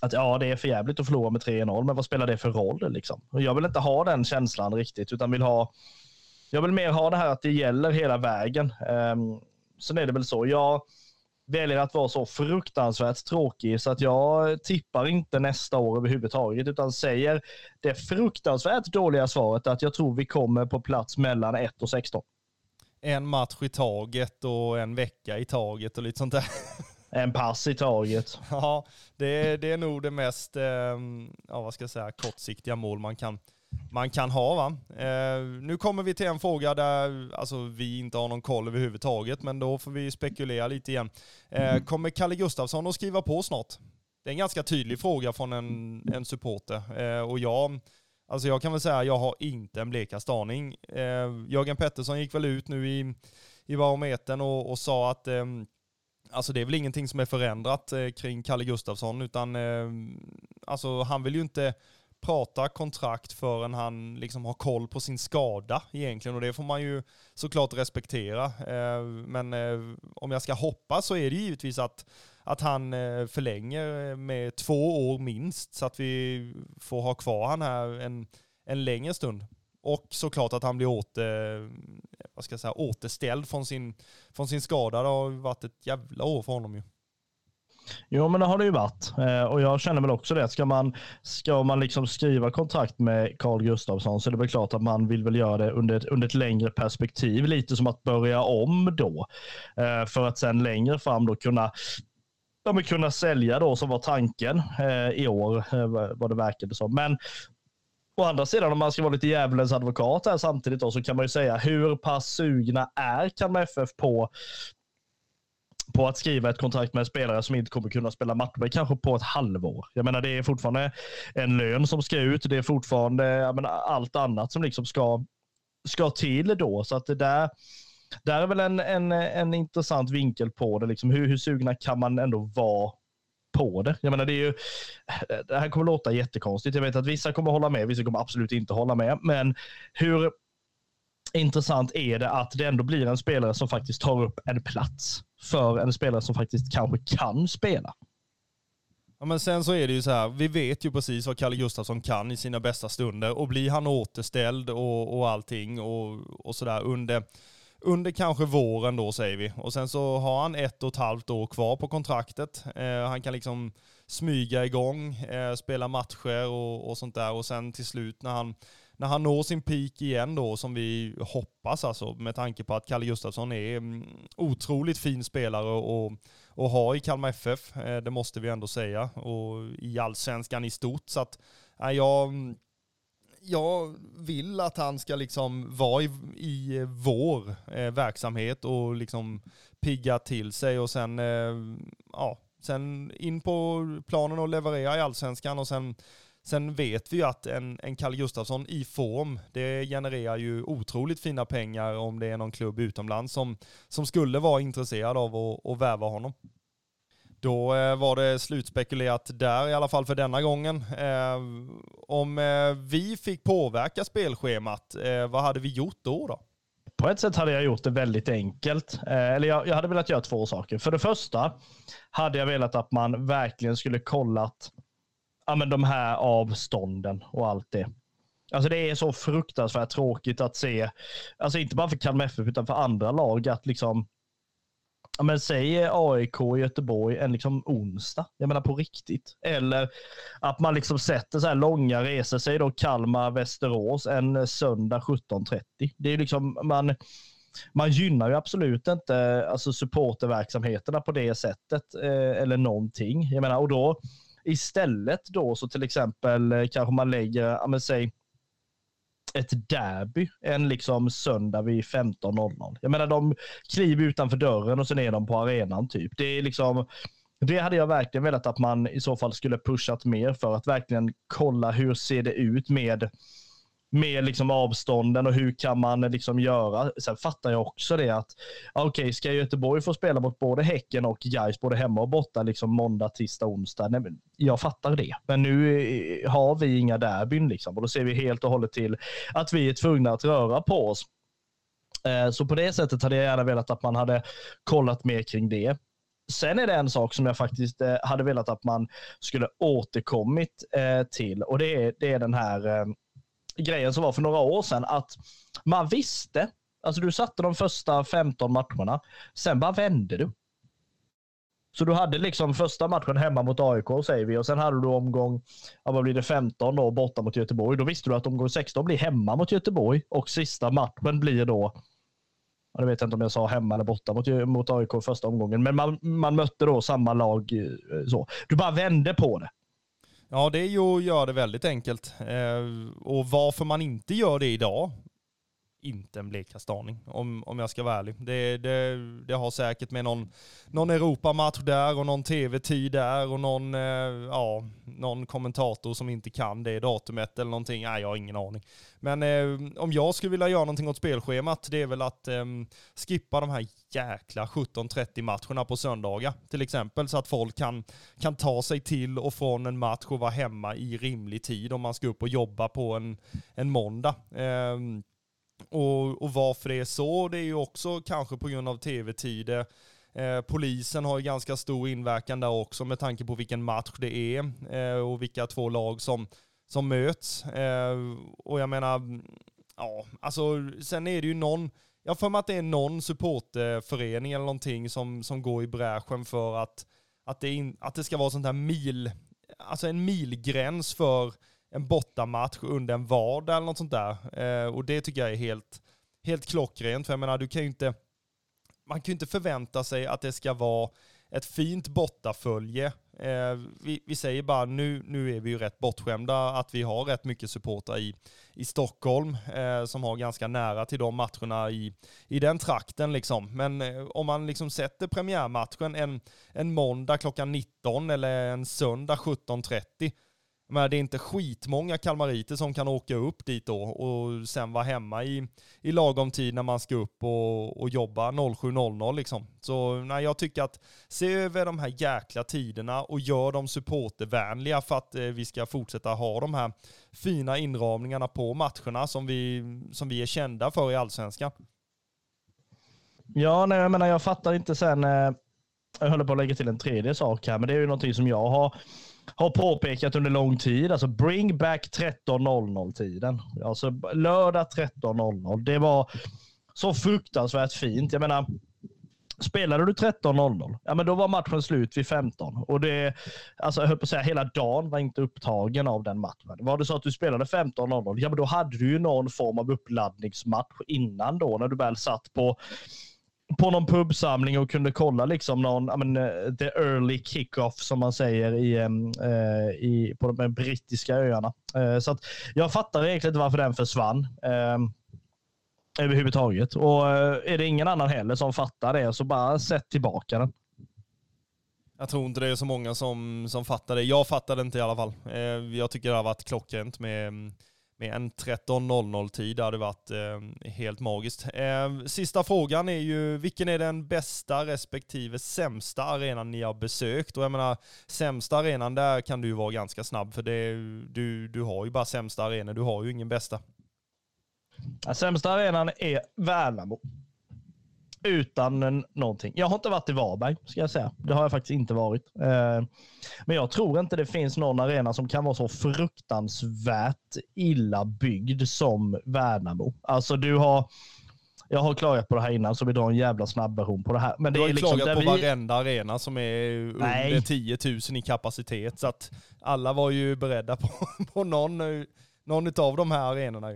att ja, det är för jävligt att förlora med 3-0, men vad spelar det för roll? Liksom? Och jag vill inte ha den känslan riktigt, utan vill ha, jag vill mer ha det här att det gäller hela vägen. Um, sen är det väl så, jag väljer att vara så fruktansvärt tråkig så att jag tippar inte nästa år överhuvudtaget utan säger det fruktansvärt dåliga svaret att jag tror vi kommer på plats mellan 1 och 16. En match i taget och en vecka i taget och lite sånt där. En pass i taget. Ja, det, det är nog det mest, ehm, ja, vad ska jag säga, kortsiktiga mål man kan, man kan ha. Va? Eh, nu kommer vi till en fråga där alltså, vi inte har någon koll överhuvudtaget, men då får vi spekulera lite igen. Eh, mm. kommer Kalle Gustafsson att skriva på snart? Det är en ganska tydlig fråga från en, en supporter. Eh, och jag, alltså jag kan väl säga att jag har inte en blekaste aning. Eh, Jörgen Pettersson gick väl ut nu i, i barometern och, och sa att eh, Alltså det är väl ingenting som är förändrat eh, kring Kalle Gustafsson, utan alltså han vill ju inte prata kontrakt förrän han liksom har koll på sin skada egentligen och det får man ju såklart respektera. Eh, men eh, om jag ska hoppas så är det givetvis att, att han eh, förlänger med två år minst så att vi får ha kvar han här en, en längre stund. Och såklart att han blir åter, vad ska jag säga, återställd från sin, från sin skada. Det har varit ett jävla år för honom ju. Jo, men det har det ju varit. Eh, och jag känner väl också det. Ska man, ska man liksom skriva kontrakt med Carl Gustafsson så är det väl klart att man vill väl göra det under ett, under ett längre perspektiv. Lite som att börja om då. Eh, för att sen längre fram då kunna de kunna sälja då som var tanken eh, i år, eh, vad det verkade som. Men Å andra sidan, om man ska vara lite djävulens advokat här samtidigt då, så kan man ju säga hur pass sugna är Kalmar FF på på att skriva ett kontrakt med en spelare som inte kommer kunna spela matcher kanske på ett halvår. Jag menar, det är fortfarande en lön som ska ut. Det är fortfarande menar, allt annat som liksom ska, ska till då. Så att det där, där är väl en, en, en intressant vinkel på det. Liksom hur, hur sugna kan man ändå vara på det. Jag menar, det, är ju, det här kommer låta jättekonstigt. Jag vet att vissa kommer hålla med, vissa kommer absolut inte hålla med. Men hur intressant är det att det ändå blir en spelare som faktiskt tar upp en plats för en spelare som faktiskt kanske kan spela. Ja, men sen så är det ju så här, vi vet ju precis vad Kalle Gustafsson kan i sina bästa stunder och blir han återställd och, och allting och, och sådär under, under kanske våren då säger vi. Och sen så har han ett och ett halvt år kvar på kontraktet. Eh, han kan liksom smyga igång, eh, spela matcher och, och sånt där och sen till slut när han när han når sin peak igen då, som vi hoppas alltså, med tanke på att Kalle Gustafsson är mm, otroligt fin spelare och, och ha i Kalmar FF, eh, det måste vi ändå säga, och i allsvenskan i stort. Så att, eh, jag, jag vill att han ska liksom vara i, i vår eh, verksamhet och liksom pigga till sig och sen, eh, ja, sen in på planen och leverera i allsvenskan och sen Sen vet vi ju att en, en Kalle Gustafsson i form, det genererar ju otroligt fina pengar om det är någon klubb utomlands som, som skulle vara intresserad av att, att värva honom. Då eh, var det slutspekulerat där i alla fall för denna gången. Eh, om eh, vi fick påverka spelschemat, eh, vad hade vi gjort då? då? På ett sätt hade jag gjort det väldigt enkelt. Eller jag, jag hade velat göra två saker. För det första hade jag velat att man verkligen skulle kollat ja, men de här avstånden och allt det. Alltså det är så fruktansvärt tråkigt att se, alltså inte bara för Kalmar FF utan för andra lag att liksom, ja men säg AIK i Göteborg en liksom onsdag, jag menar på riktigt. Eller att man liksom sätter så här långa resor, säg då Kalmar, Västerås en söndag 17.30. Det är liksom, man, man gynnar ju absolut inte alltså supporterverksamheterna på det sättet eh, eller någonting. Jag menar, och då, Istället då så till exempel eh, kanske man lägger, ja men säg, ett derby en liksom söndag vid 15.00. Jag menar de kliver utanför dörren och sen är de på arenan typ. Det är liksom, det hade jag verkligen velat att man i så fall skulle pushat mer för att verkligen kolla hur ser det ut med med liksom avstånden och hur kan man liksom göra. Sen fattar jag också det att okej, okay, ska Göteborg få spela mot både Häcken och Gais både hemma och borta liksom måndag, tisdag, onsdag? Nej, men jag fattar det. Men nu eh, har vi inga derbyn liksom och då ser vi helt och hållet till att vi är tvungna att röra på oss. Eh, så på det sättet hade jag gärna velat att man hade kollat mer kring det. Sen är det en sak som jag faktiskt eh, hade velat att man skulle återkommit till och det är, det är den här grejen som var för några år sedan att man visste, alltså du satte de första 15 matcherna, sen bara vände du. Så du hade liksom första matchen hemma mot AIK säger vi och sen hade du omgång, ja, vad blir det, 15 då borta mot Göteborg. Då visste du att omgång 16 blir hemma mot Göteborg och sista matchen blir då, jag vet inte om jag sa hemma eller borta mot, mot AIK första omgången, men man, man mötte då samma lag. Eh, så. Du bara vände på det. Ja, det är ju att göra det väldigt enkelt. Eh, och varför man inte gör det idag, inte en blekaste aning om, om jag ska vara ärlig. Det, det, det har säkert med någon, någon Europamatch där och någon tv-tid där och någon, eh, ja, någon kommentator som inte kan det datumet eller någonting. Nej, jag har ingen aning. Men eh, om jag skulle vilja göra någonting åt spelschemat, det är väl att eh, skippa de här jäkla 17.30 matcherna på söndagar till exempel, så att folk kan, kan ta sig till och från en match och vara hemma i rimlig tid om man ska upp och jobba på en, en måndag. Eh, och, och varför det är så, det är ju också kanske på grund av tv-tider. Eh, polisen har ju ganska stor inverkan där också med tanke på vilken match det är eh, och vilka två lag som, som möts. Eh, och jag menar, ja, alltså sen är det ju någon, jag får mig att det är någon supporterförening eller någonting som, som går i bräschen för att, att, det in, att det ska vara sånt här mil, alltså en milgräns för en bortamatch under en vardag eller något sånt där. Eh, och det tycker jag är helt, helt klockrent. För jag menar, du kan ju inte, man kan ju inte förvänta sig att det ska vara ett fint bortafölje Eh, vi, vi, säger bara nu, nu är vi ju rätt bortskämda att vi har rätt mycket supportrar i, i Stockholm eh, som har ganska nära till de matcherna i, i den trakten liksom. Men eh, om man liksom sätter premiärmatchen en, en måndag klockan 19 eller en söndag 17.30 men det är inte skitmånga kalmariter som kan åka upp dit då och sen vara hemma i, i lagom tid när man ska upp och, och jobba 07.00 liksom. Så nej, jag tycker att se över de här jäkla tiderna och gör dem supportervänliga för att eh, vi ska fortsätta ha de här fina inramningarna på matcherna som vi, som vi är kända för i allsvenskan. Ja, nej, jag menar jag fattar inte sen, eh, jag håller på att lägga till en tredje sak här, men det är ju någonting som jag har har påpekat under lång tid. Alltså bring back 13.00-tiden. Alltså lördag 13.00. Det var så fruktansvärt fint. Jag menar, Spelade du 13.00, ja men då var matchen slut vid 15. Och det, alltså jag höll på att säga, hela dagen var inte upptagen av den matchen. Var det så att du spelade 15.00, ja men då hade du ju någon form av uppladdningsmatch innan då, när du väl satt på på någon pubsamling och kunde kolla liksom någon, I mean, eh, the early kickoff som man säger i, eh, eh i, på de eh, brittiska öarna. Eh, så att jag fattar egentligen inte varför den försvann Eh, överhuvudtaget. Och är det ingen annan heller som fattar det så bara sätt tillbaka den. Jag tror inte det är så många som, som fattar det. Jag fattar det inte i alla fall. Jag tycker det har varit klockrent med mm, med en 13.00 tid. Det hade varit eh, helt magiskt. Eh, sista frågan är ju, vilken är den bästa respektive sämsta arenan ni har besökt? Och jag menar, sämsta arenan där kan du ju vara ganska snabb, för det, du, du har ju bara sämsta arenor, du har ju ingen bästa. Ja, sämsta arenan är Värnamo utan någonting. Jag har inte varit i Varberg, ska jag säga. Det har jag faktiskt inte varit. Eh, men jag tror inte det finns någon arena som kan vara så fruktansvärt illa byggd som Värnamo. Alltså du har jag har klagat på det här innan så vi drar en jävla snabb version på det här. Men det du har är liksom klagat på vi... varenda arena som är Nej. under 10 000 i kapacitet. Så att alla var ju beredda på, på någon, någon av de här arenorna.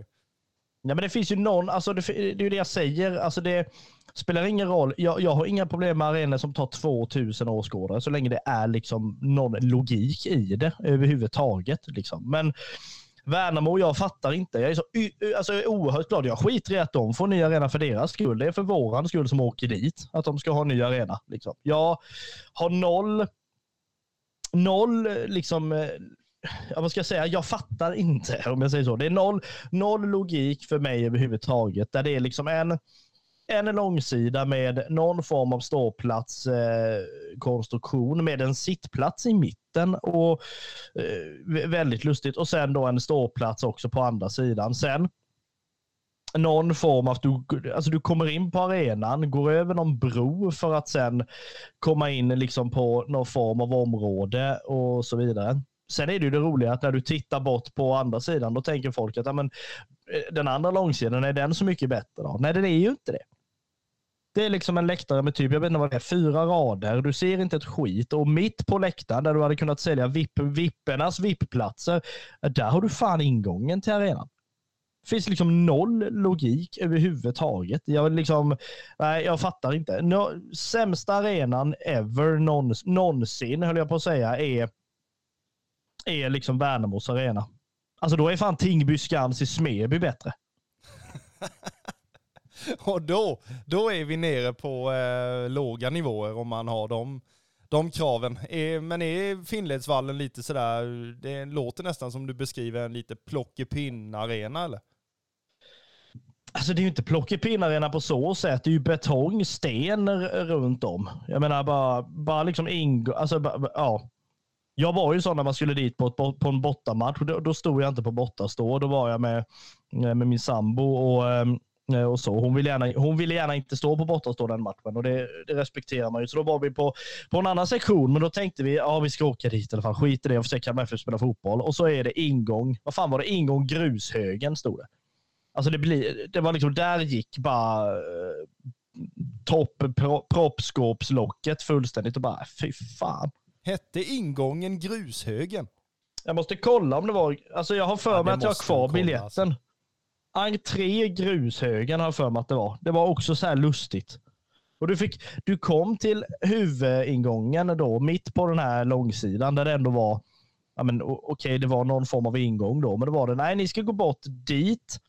Ja, men det finns ju någon, alltså det, det är ju det jag säger. Alltså det, Spelar ingen roll. Jag, jag har inga problem med arenor som tar 2000 åskådare så länge det är liksom någon logik i det överhuvudtaget. Liksom. Men Värnamo, jag fattar inte. Jag är så alltså, jag är oerhört glad. Jag skiter i att de får ny arena för deras skull. Det är för våran skull som åker dit, att de ska ha en ny arena. Liksom. Jag har noll, noll liksom, eh, ja, vad ska jag säga, jag fattar inte om jag säger så. Det är noll, noll logik för mig överhuvudtaget. Där det är liksom en, en långsida med någon form av ståplatskonstruktion eh, med en sittplats i mitten och eh, väldigt lustigt. Och sen då en ståplats också på andra sidan. Sen någon form av, du, alltså du kommer in på arenan, går över någon bro för att sen komma in liksom på någon form av område och så vidare. Sen är det ju det roliga att när du tittar bort på andra sidan, då tänker folk att ja, men, eh, den andra långsidan, är den så mycket bättre? Då? Nej, den är ju inte det. Det är liksom en läktare med typ, jag vet inte vad det är, fyra rader. Du ser inte ett skit. Och mitt på läktaren där du hade kunnat sälja VIP, vippernas VIP-platser, där har du fan ingången till arenan. Det finns liksom noll logik överhuvudtaget. Jag, liksom, nej, jag fattar inte. No, sämsta arenan ever någonsin, någonsin, höll jag på att säga, är, är liksom Värnamos arena. Alltså då är fan Tingby Skans i Smeby bättre. Och då, då är vi nere på eh, låga nivåer om man har de, de kraven. Eh, men är Finnledsvallen lite sådär, det låter nästan som du beskriver en lite plockepinn-arena eller? Alltså det är ju inte plockepinn-arena på så sätt. Det är ju betong, sten runt om. Jag menar bara, bara liksom ingå, alltså bara, ja. Jag var ju sån när man skulle dit på, på en bortamatch. Då, då stod jag inte på bortastå. Då var jag med, med min sambo och Eh, och så. Hon, ville gärna, hon ville gärna inte stå på bortastå den matchen och det, det, respekterar man ju. Så då var vi på, på en annan sektion, men då tänkte vi ja vi ska åka dit i alla fall. Skit i det och försöka Kalmar FF spela fotboll. Och så är det ingång, vad fan var det? Ingång grushögen stod det. Alltså det, blir, det var liksom, där gick bara eh, topp pro, proppskåpslocket fullständigt och bara fy fan. Hette ingången grushögen? Jag måste kolla om det var, alltså jag har för ja, mig att jag har kvar biljetten. Alltså entré grushögen har jag för mig att det var. Det var också så här lustigt. Och du, fick, du kom till huvudingången då, mitt på den här långsidan där det ändå var, ja men okej, okay, det var någon form av ingång då, men då var det, nej, ni ska gå bort dit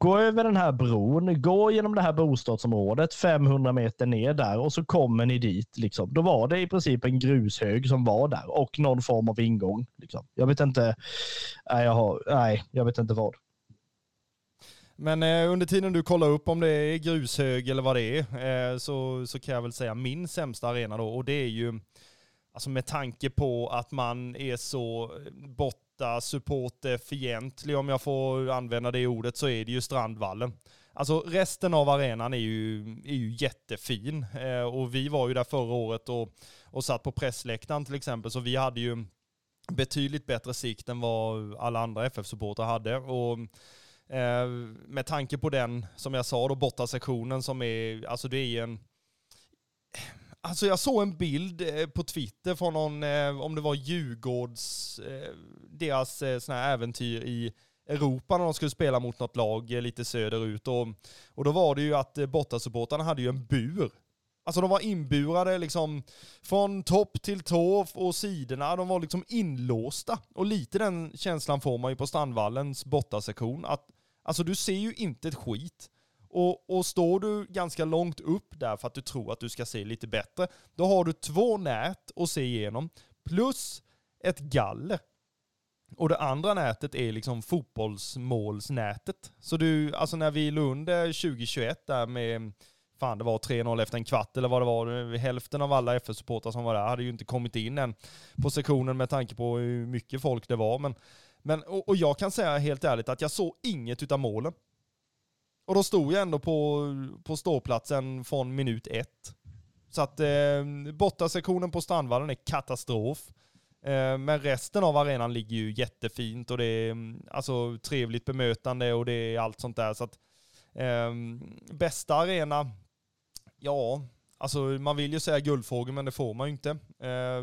Gå över den här bron, gå genom det här bostadsområdet 500 meter ner där och så kommer ni dit. Liksom. Då var det i princip en grushög som var där och någon form av ingång. Liksom. Jag vet inte. Nej, jag, har, nej, jag vet inte vad. Men eh, under tiden du kollar upp om det är grushög eller vad det är, eh, så, så kan jag väl säga min sämsta arena då, och det är ju, alltså med tanke på att man är så borta supporterfientlig, om jag får använda det ordet, så är det ju Strandvallen. Alltså resten av arenan är ju, är ju jättefin. Eh, och vi var ju där förra året och, och satt på pressläktaren till exempel, så vi hade ju betydligt bättre sikt än vad alla andra FF-supportrar hade. Och Eh, med tanke på den, som jag sa då, borta sektionen som är, alltså det är en Alltså jag såg en bild eh, på Twitter från någon, eh, om det var Djurgårds, eh, deras eh, såna här äventyr i Europa när de skulle spela mot något lag lite söderut. Och, och då var det ju att bortasupportrarna hade ju en bur. Alltså de var inburade liksom från topp till tå och sidorna. De var liksom inlåsta. Och lite den känslan får man ju på Strandvallens bortasektion. Att, alltså du ser ju inte ett skit. Och, och står du ganska långt upp där för att du tror att du ska se lite bättre, då har du två nät att se igenom, plus ett galler. Och det andra nätet är liksom fotbollsmålsnätet. Så du, alltså när vi låg under 2021 där med, fan det var 3-0 efter en kvart eller vad det var, hälften av alla FF-supportrar som var där hade ju inte kommit in än på sektionen med tanke på hur mycket folk det var. Men, men och, och jag kan säga helt ärligt att jag såg inget utav målen. Och då stod jag ändå på, på ståplatsen från minut ett. Så att eh, bortasektionen på Strandvallen är katastrof. Eh, men resten av arenan ligger ju jättefint och det är mm, alltså, trevligt bemötande och det är allt sånt där. Så att, eh, bästa arena, ja, alltså man vill ju säga guldfågel men det får man ju inte. Eh,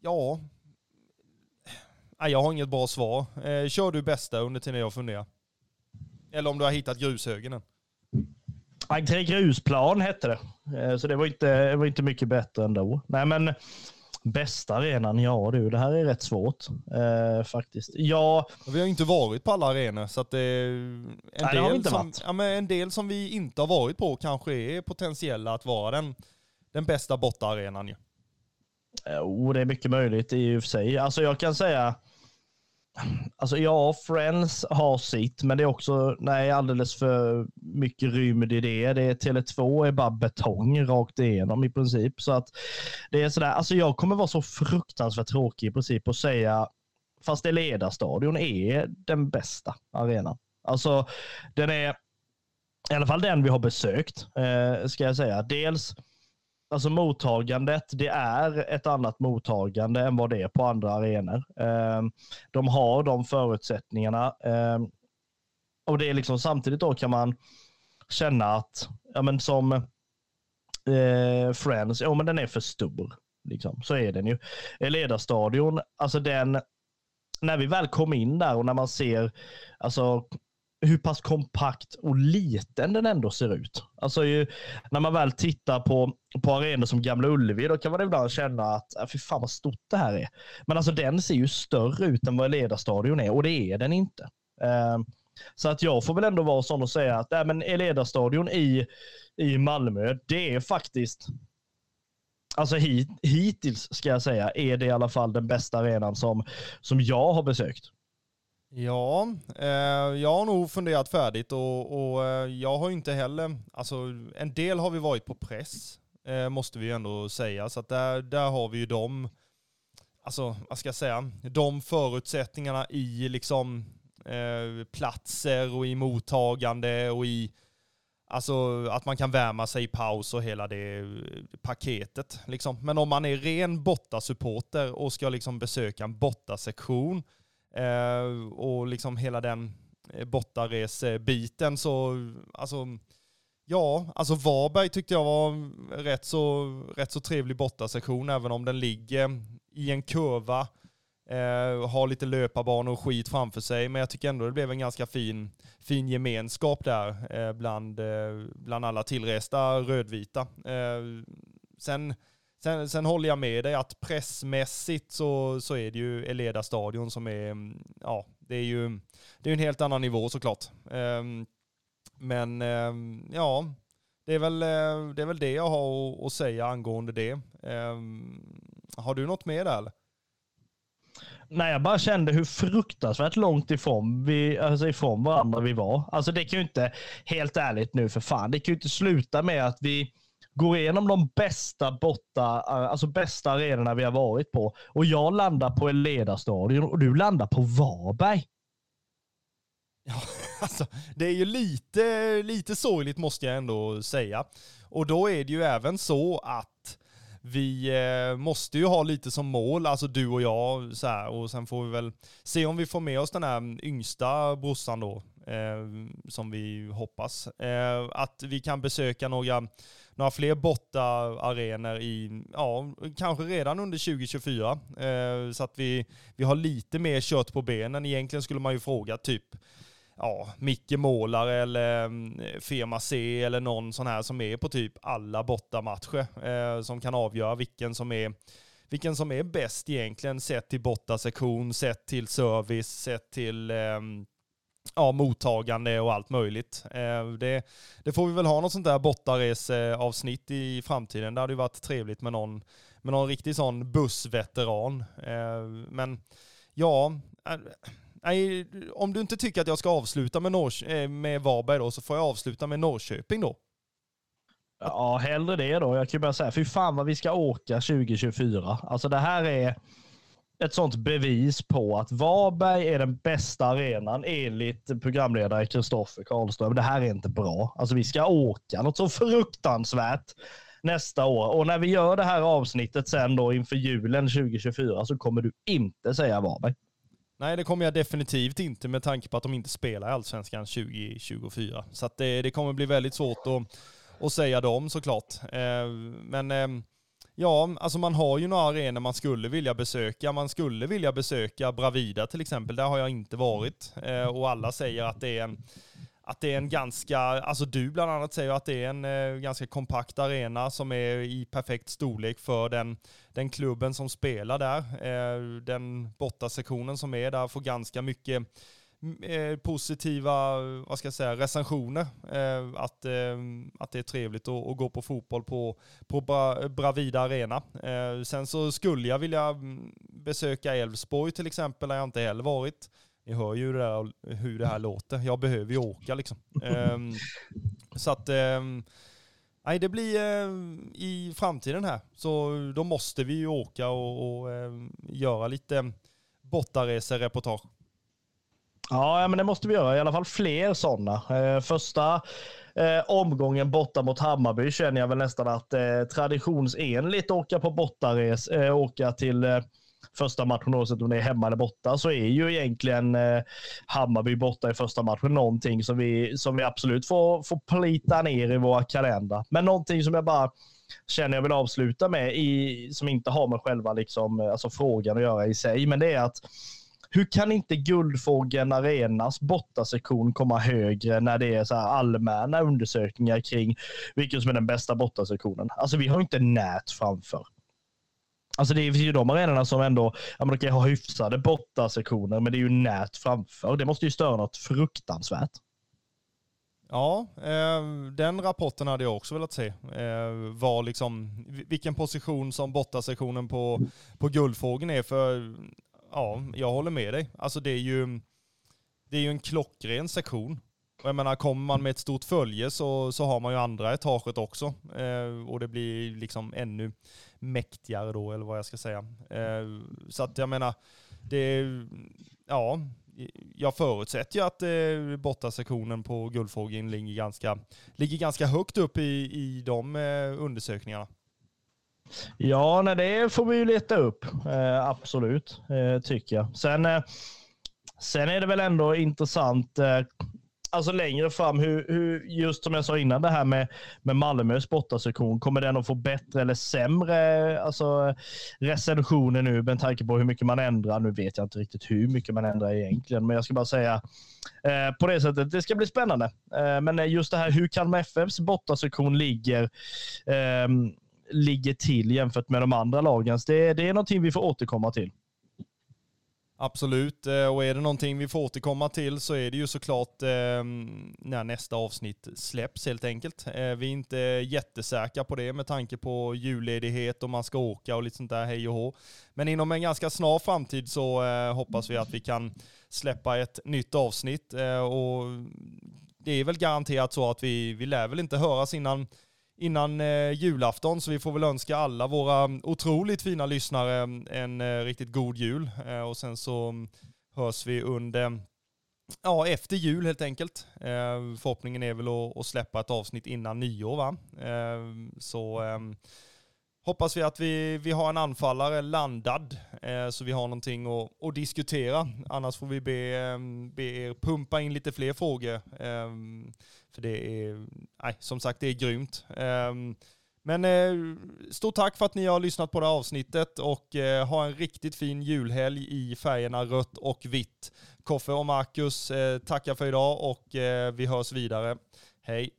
ja, jag har inget bra svar. Eh, kör du bästa under tiden jag funderar. Eller om du har hittat grushögen än. Entré grusplan hette det. Eh, så det var, inte, det var inte mycket bättre ändå. Nej, men bästa arenan, ja du, det här är rätt svårt eh, faktiskt. Ja, vi har inte varit på alla arenor, så att det är en, Nej, del det som, ja, men en del som vi inte har varit på kanske är potentiella att vara den, den bästa bortaarenan. Ja. Jo, det är mycket möjligt i och för sig. Alltså jag kan säga, Alltså ja, Friends har sitt, men det är också nej, alldeles för mycket rymd i det. det är Tele2 är bara betong rakt igenom i princip. Så att det är sådär, alltså jag kommer vara så fruktansvärt tråkig i princip och säga, fast det Ledarstadion är den bästa arenan. Alltså den är, i alla fall den vi har besökt, eh, ska jag säga. Dels Alltså mottagandet, det är ett annat mottagande än vad det är på andra arenor. Ehm, de har de förutsättningarna. Ehm, och det är liksom samtidigt då kan man känna att, ja men som eh, Friends, ja men den är för stor. Liksom. Så är den ju. Eh, Ledarstadion, alltså den, när vi väl kom in där och när man ser, alltså hur pass kompakt och liten den ändå ser ut. Alltså ju, när man väl tittar på, på arenor som Gamla Ullevi, då kan man ibland känna att äh, fy fan vad stort det här är. Men alltså den ser ju större ut än vad Ledarstadion är och det är den inte. Uh, så att jag får väl ändå vara sån och säga att äh, men Ledarstadion i, i Malmö, det är faktiskt Alltså hit, hittills ska jag säga är det i alla fall den bästa arenan som, som jag har besökt. Ja, eh, jag har nog funderat färdigt och, och eh, jag har inte heller, alltså en del har vi varit på press, eh, måste vi ändå säga, så att där, där har vi ju de, alltså vad ska jag säga, de förutsättningarna i liksom eh, platser och i mottagande och i Alltså att man kan värma sig i paus och hela det eh, paketet. Liksom. Men om man är ren bortasupporter och ska liksom besöka en bortasektion Eh, och liksom hela den eh, bortaresbiten så, alltså, ja, alltså Varberg tyckte jag var rätt så, rätt så trevlig bortasektion, även om den ligger i en kurva Eh, har lite löparbanor och skit framför sig, men jag tycker ändå det blev en ganska fin, fin gemenskap där eh, bland, eh, bland alla tillresta rödvita. Eh, sen, sen, sen håller jag med dig att pressmässigt så, så är det ju Eleda stadion som är, mm, ja, det är ju det är en helt annan nivå såklart. Ehm, men ehm, ja, det är, väl, eh, det är väl det jag har att säga angående det. Ehm, har du något mer där eller? Nej, jag bara kände hur fruktansvärt långt ifrån, vi, alltså ifrån varandra vi var. Alltså det kan ju inte, helt ärligt nu för fan, det kan ju inte sluta med att vi går igenom de bästa borta, alltså bästa arenorna vi har varit på. Och jag landar på en ledarstadion och du landar på Varberg. Ja, alltså, det är ju lite, lite sorgligt måste jag ändå säga. Och då är det ju även så att vi eh, måste ju ha lite som mål, alltså du och jag, så här, och sen får vi väl se om vi får med oss den här yngsta brorsan då, eh, som vi hoppas. Eh, att vi kan besöka några, några fler bortaarenor i, ja, kanske redan under 2024. Eh, så att vi, vi har lite mer kött på benen. Egentligen skulle man ju fråga typ ja, Micke Målare eller eh, Firma C eller någon sån här som är på typ alla bortamatcher eh, som kan avgöra vilken som är vilken som är bäst egentligen sett till bortasektion, sett till service, sett till eh, ja, mottagande och allt möjligt. Eh, det, det, får vi väl ha något sånt där bortareseavsnitt i framtiden. Det hade ju varit trevligt med någon, med någon riktig sån bussveteran. Eh, men ja, eh, nej, om du inte tycker att jag ska avsluta med, Norr, med Varberg då, så får jag avsluta med Norrköping då. Ja, hellre det då. Jag kan bara säga, fy fan vad vi ska åka 2024. Alltså det här är ett sånt bevis på att Varberg är den bästa arenan enligt programledare Kristoffer Karlström. Det här är inte bra. Alltså vi ska åka något så fruktansvärt nästa år. Och när vi gör det här avsnittet sen då inför julen 2024 så kommer du inte säga Varberg. Nej, det kommer jag definitivt inte med tanke på att de inte spelar i Allsvenskan 2024. Så det, det, kommer bli väldigt svårt att, att säga dem såklart. Eh, men eh, ja, alltså man har ju några arenor man skulle vilja besöka. Man skulle vilja besöka Bravida till exempel. Där har jag inte varit. Eh, och alla säger att det är en att det är en ganska, alltså du bland annat säger att det är en eh, ganska kompakt arena som är i perfekt storlek för den, den klubben som spelar där. Eh, den bortasektionen som är där får ganska mycket eh, positiva, vad ska jag säga, recensioner. Eh, att, eh, att det är trevligt att, att, gå på fotboll på, på Bra, Bravida Arena. Eh, sen så skulle jag vilja mm, besöka Elfsborg till exempel, där jag inte heller varit. Ni hör ju det där, hur det här låter. Jag behöver ju åka liksom. Ehm, så att, ehm, nej det blir eh, i framtiden här. Så då måste vi ju åka och, och eh, göra lite bortaresereportage. Ja, men det måste vi göra. I alla fall fler sådana. Eh, första eh, omgången borta mot Hammarby känner jag väl nästan att eh, traditionsenligt åka på bortares, eh, åka till eh, första matchen oavsett om det är hemma eller borta så är ju egentligen eh, Hammarby borta i första matchen någonting som vi, som vi absolut får, får plita ner i våra kalendrar. Men någonting som jag bara känner jag vill avsluta med i, som inte har med själva liksom, eh, alltså frågan att göra i sig, men det är att hur kan inte Guldfågeln Arenas bortasektion komma högre när det är så allmänna undersökningar kring vilken som är den bästa bortasektionen? Alltså vi har inte nät framför. Alltså det är ju de arenorna som ändå, ja men de kan ha hyfsade bortasektioner, men det är ju nät framför. Det måste ju störa något fruktansvärt. Ja, eh, den rapporten hade jag också velat se. Eh, var liksom, vilken position som bortasektionen på, på Guldfågeln är. För ja, jag håller med dig. Alltså det är ju, det är ju en klockren sektion. Och jag menar, kommer man med ett stort följe så, så har man ju andra etaget också. Eh, och det blir liksom ännu mäktigare då, eller vad jag ska säga. Eh, så att jag menar, det ja, jag förutsätter ju att eh, bortasektionen på Guldfågeln ligger ganska, ligger ganska högt upp i, i de eh, undersökningarna. Ja, nej, det får vi ju leta upp. Eh, absolut, eh, tycker jag. Sen, eh, sen är det väl ändå intressant eh, alltså längre fram, hur, hur, just som jag sa innan, det här med, med Malmös bortasektion, kommer den att få bättre eller sämre eh, alltså, recensioner nu med tanke på hur mycket man ändrar? Nu vet jag inte riktigt hur mycket man ändrar egentligen, men jag ska bara säga eh, på det sättet, det ska bli spännande. Eh, men just det här hur Kalmar FFs bortasektion ligger eh, ligger till jämfört med de andra lagens, det, det är någonting vi får återkomma till. Absolut, eh, och är det någonting vi får återkomma till så är det ju såklart ehm, när nästa avsnitt släpps helt enkelt. Eh, vi är inte jättesäkra på det med tanke på julledighet och man ska åka och lite sånt där hej och hå. Men inom en ganska snar framtid så eh, hoppas vi att vi kan släppa ett nytt avsnitt och det är väl garanterat så att vi, vi lär väl inte höras innan innan eh, julafton, så vi får väl önska alla våra mm, otroligt fina lyssnare mm, en eh, riktigt god jul. Eh, och sen så mm, hörs vi under, ja, efter jul helt enkelt. Eh, förhoppningen är väl att, att, släppa ett avsnitt innan nyår va. Eh, så ehm, hoppas vi att vi, vi har en anfallare landad eh, så vi har någonting att, att, diskutera. Annars får vi be, ehm, be er pumpa in lite fler frågor. Eh, för det är, nej, som sagt, det är grymt. Ehm, men eh, stort tack för att ni har lyssnat på det här avsnittet och eh, ha en riktigt fin julhelg i färgerna rött och vitt. Koffe och Marcus eh, tackar för idag och vi hörs vidare. Hej!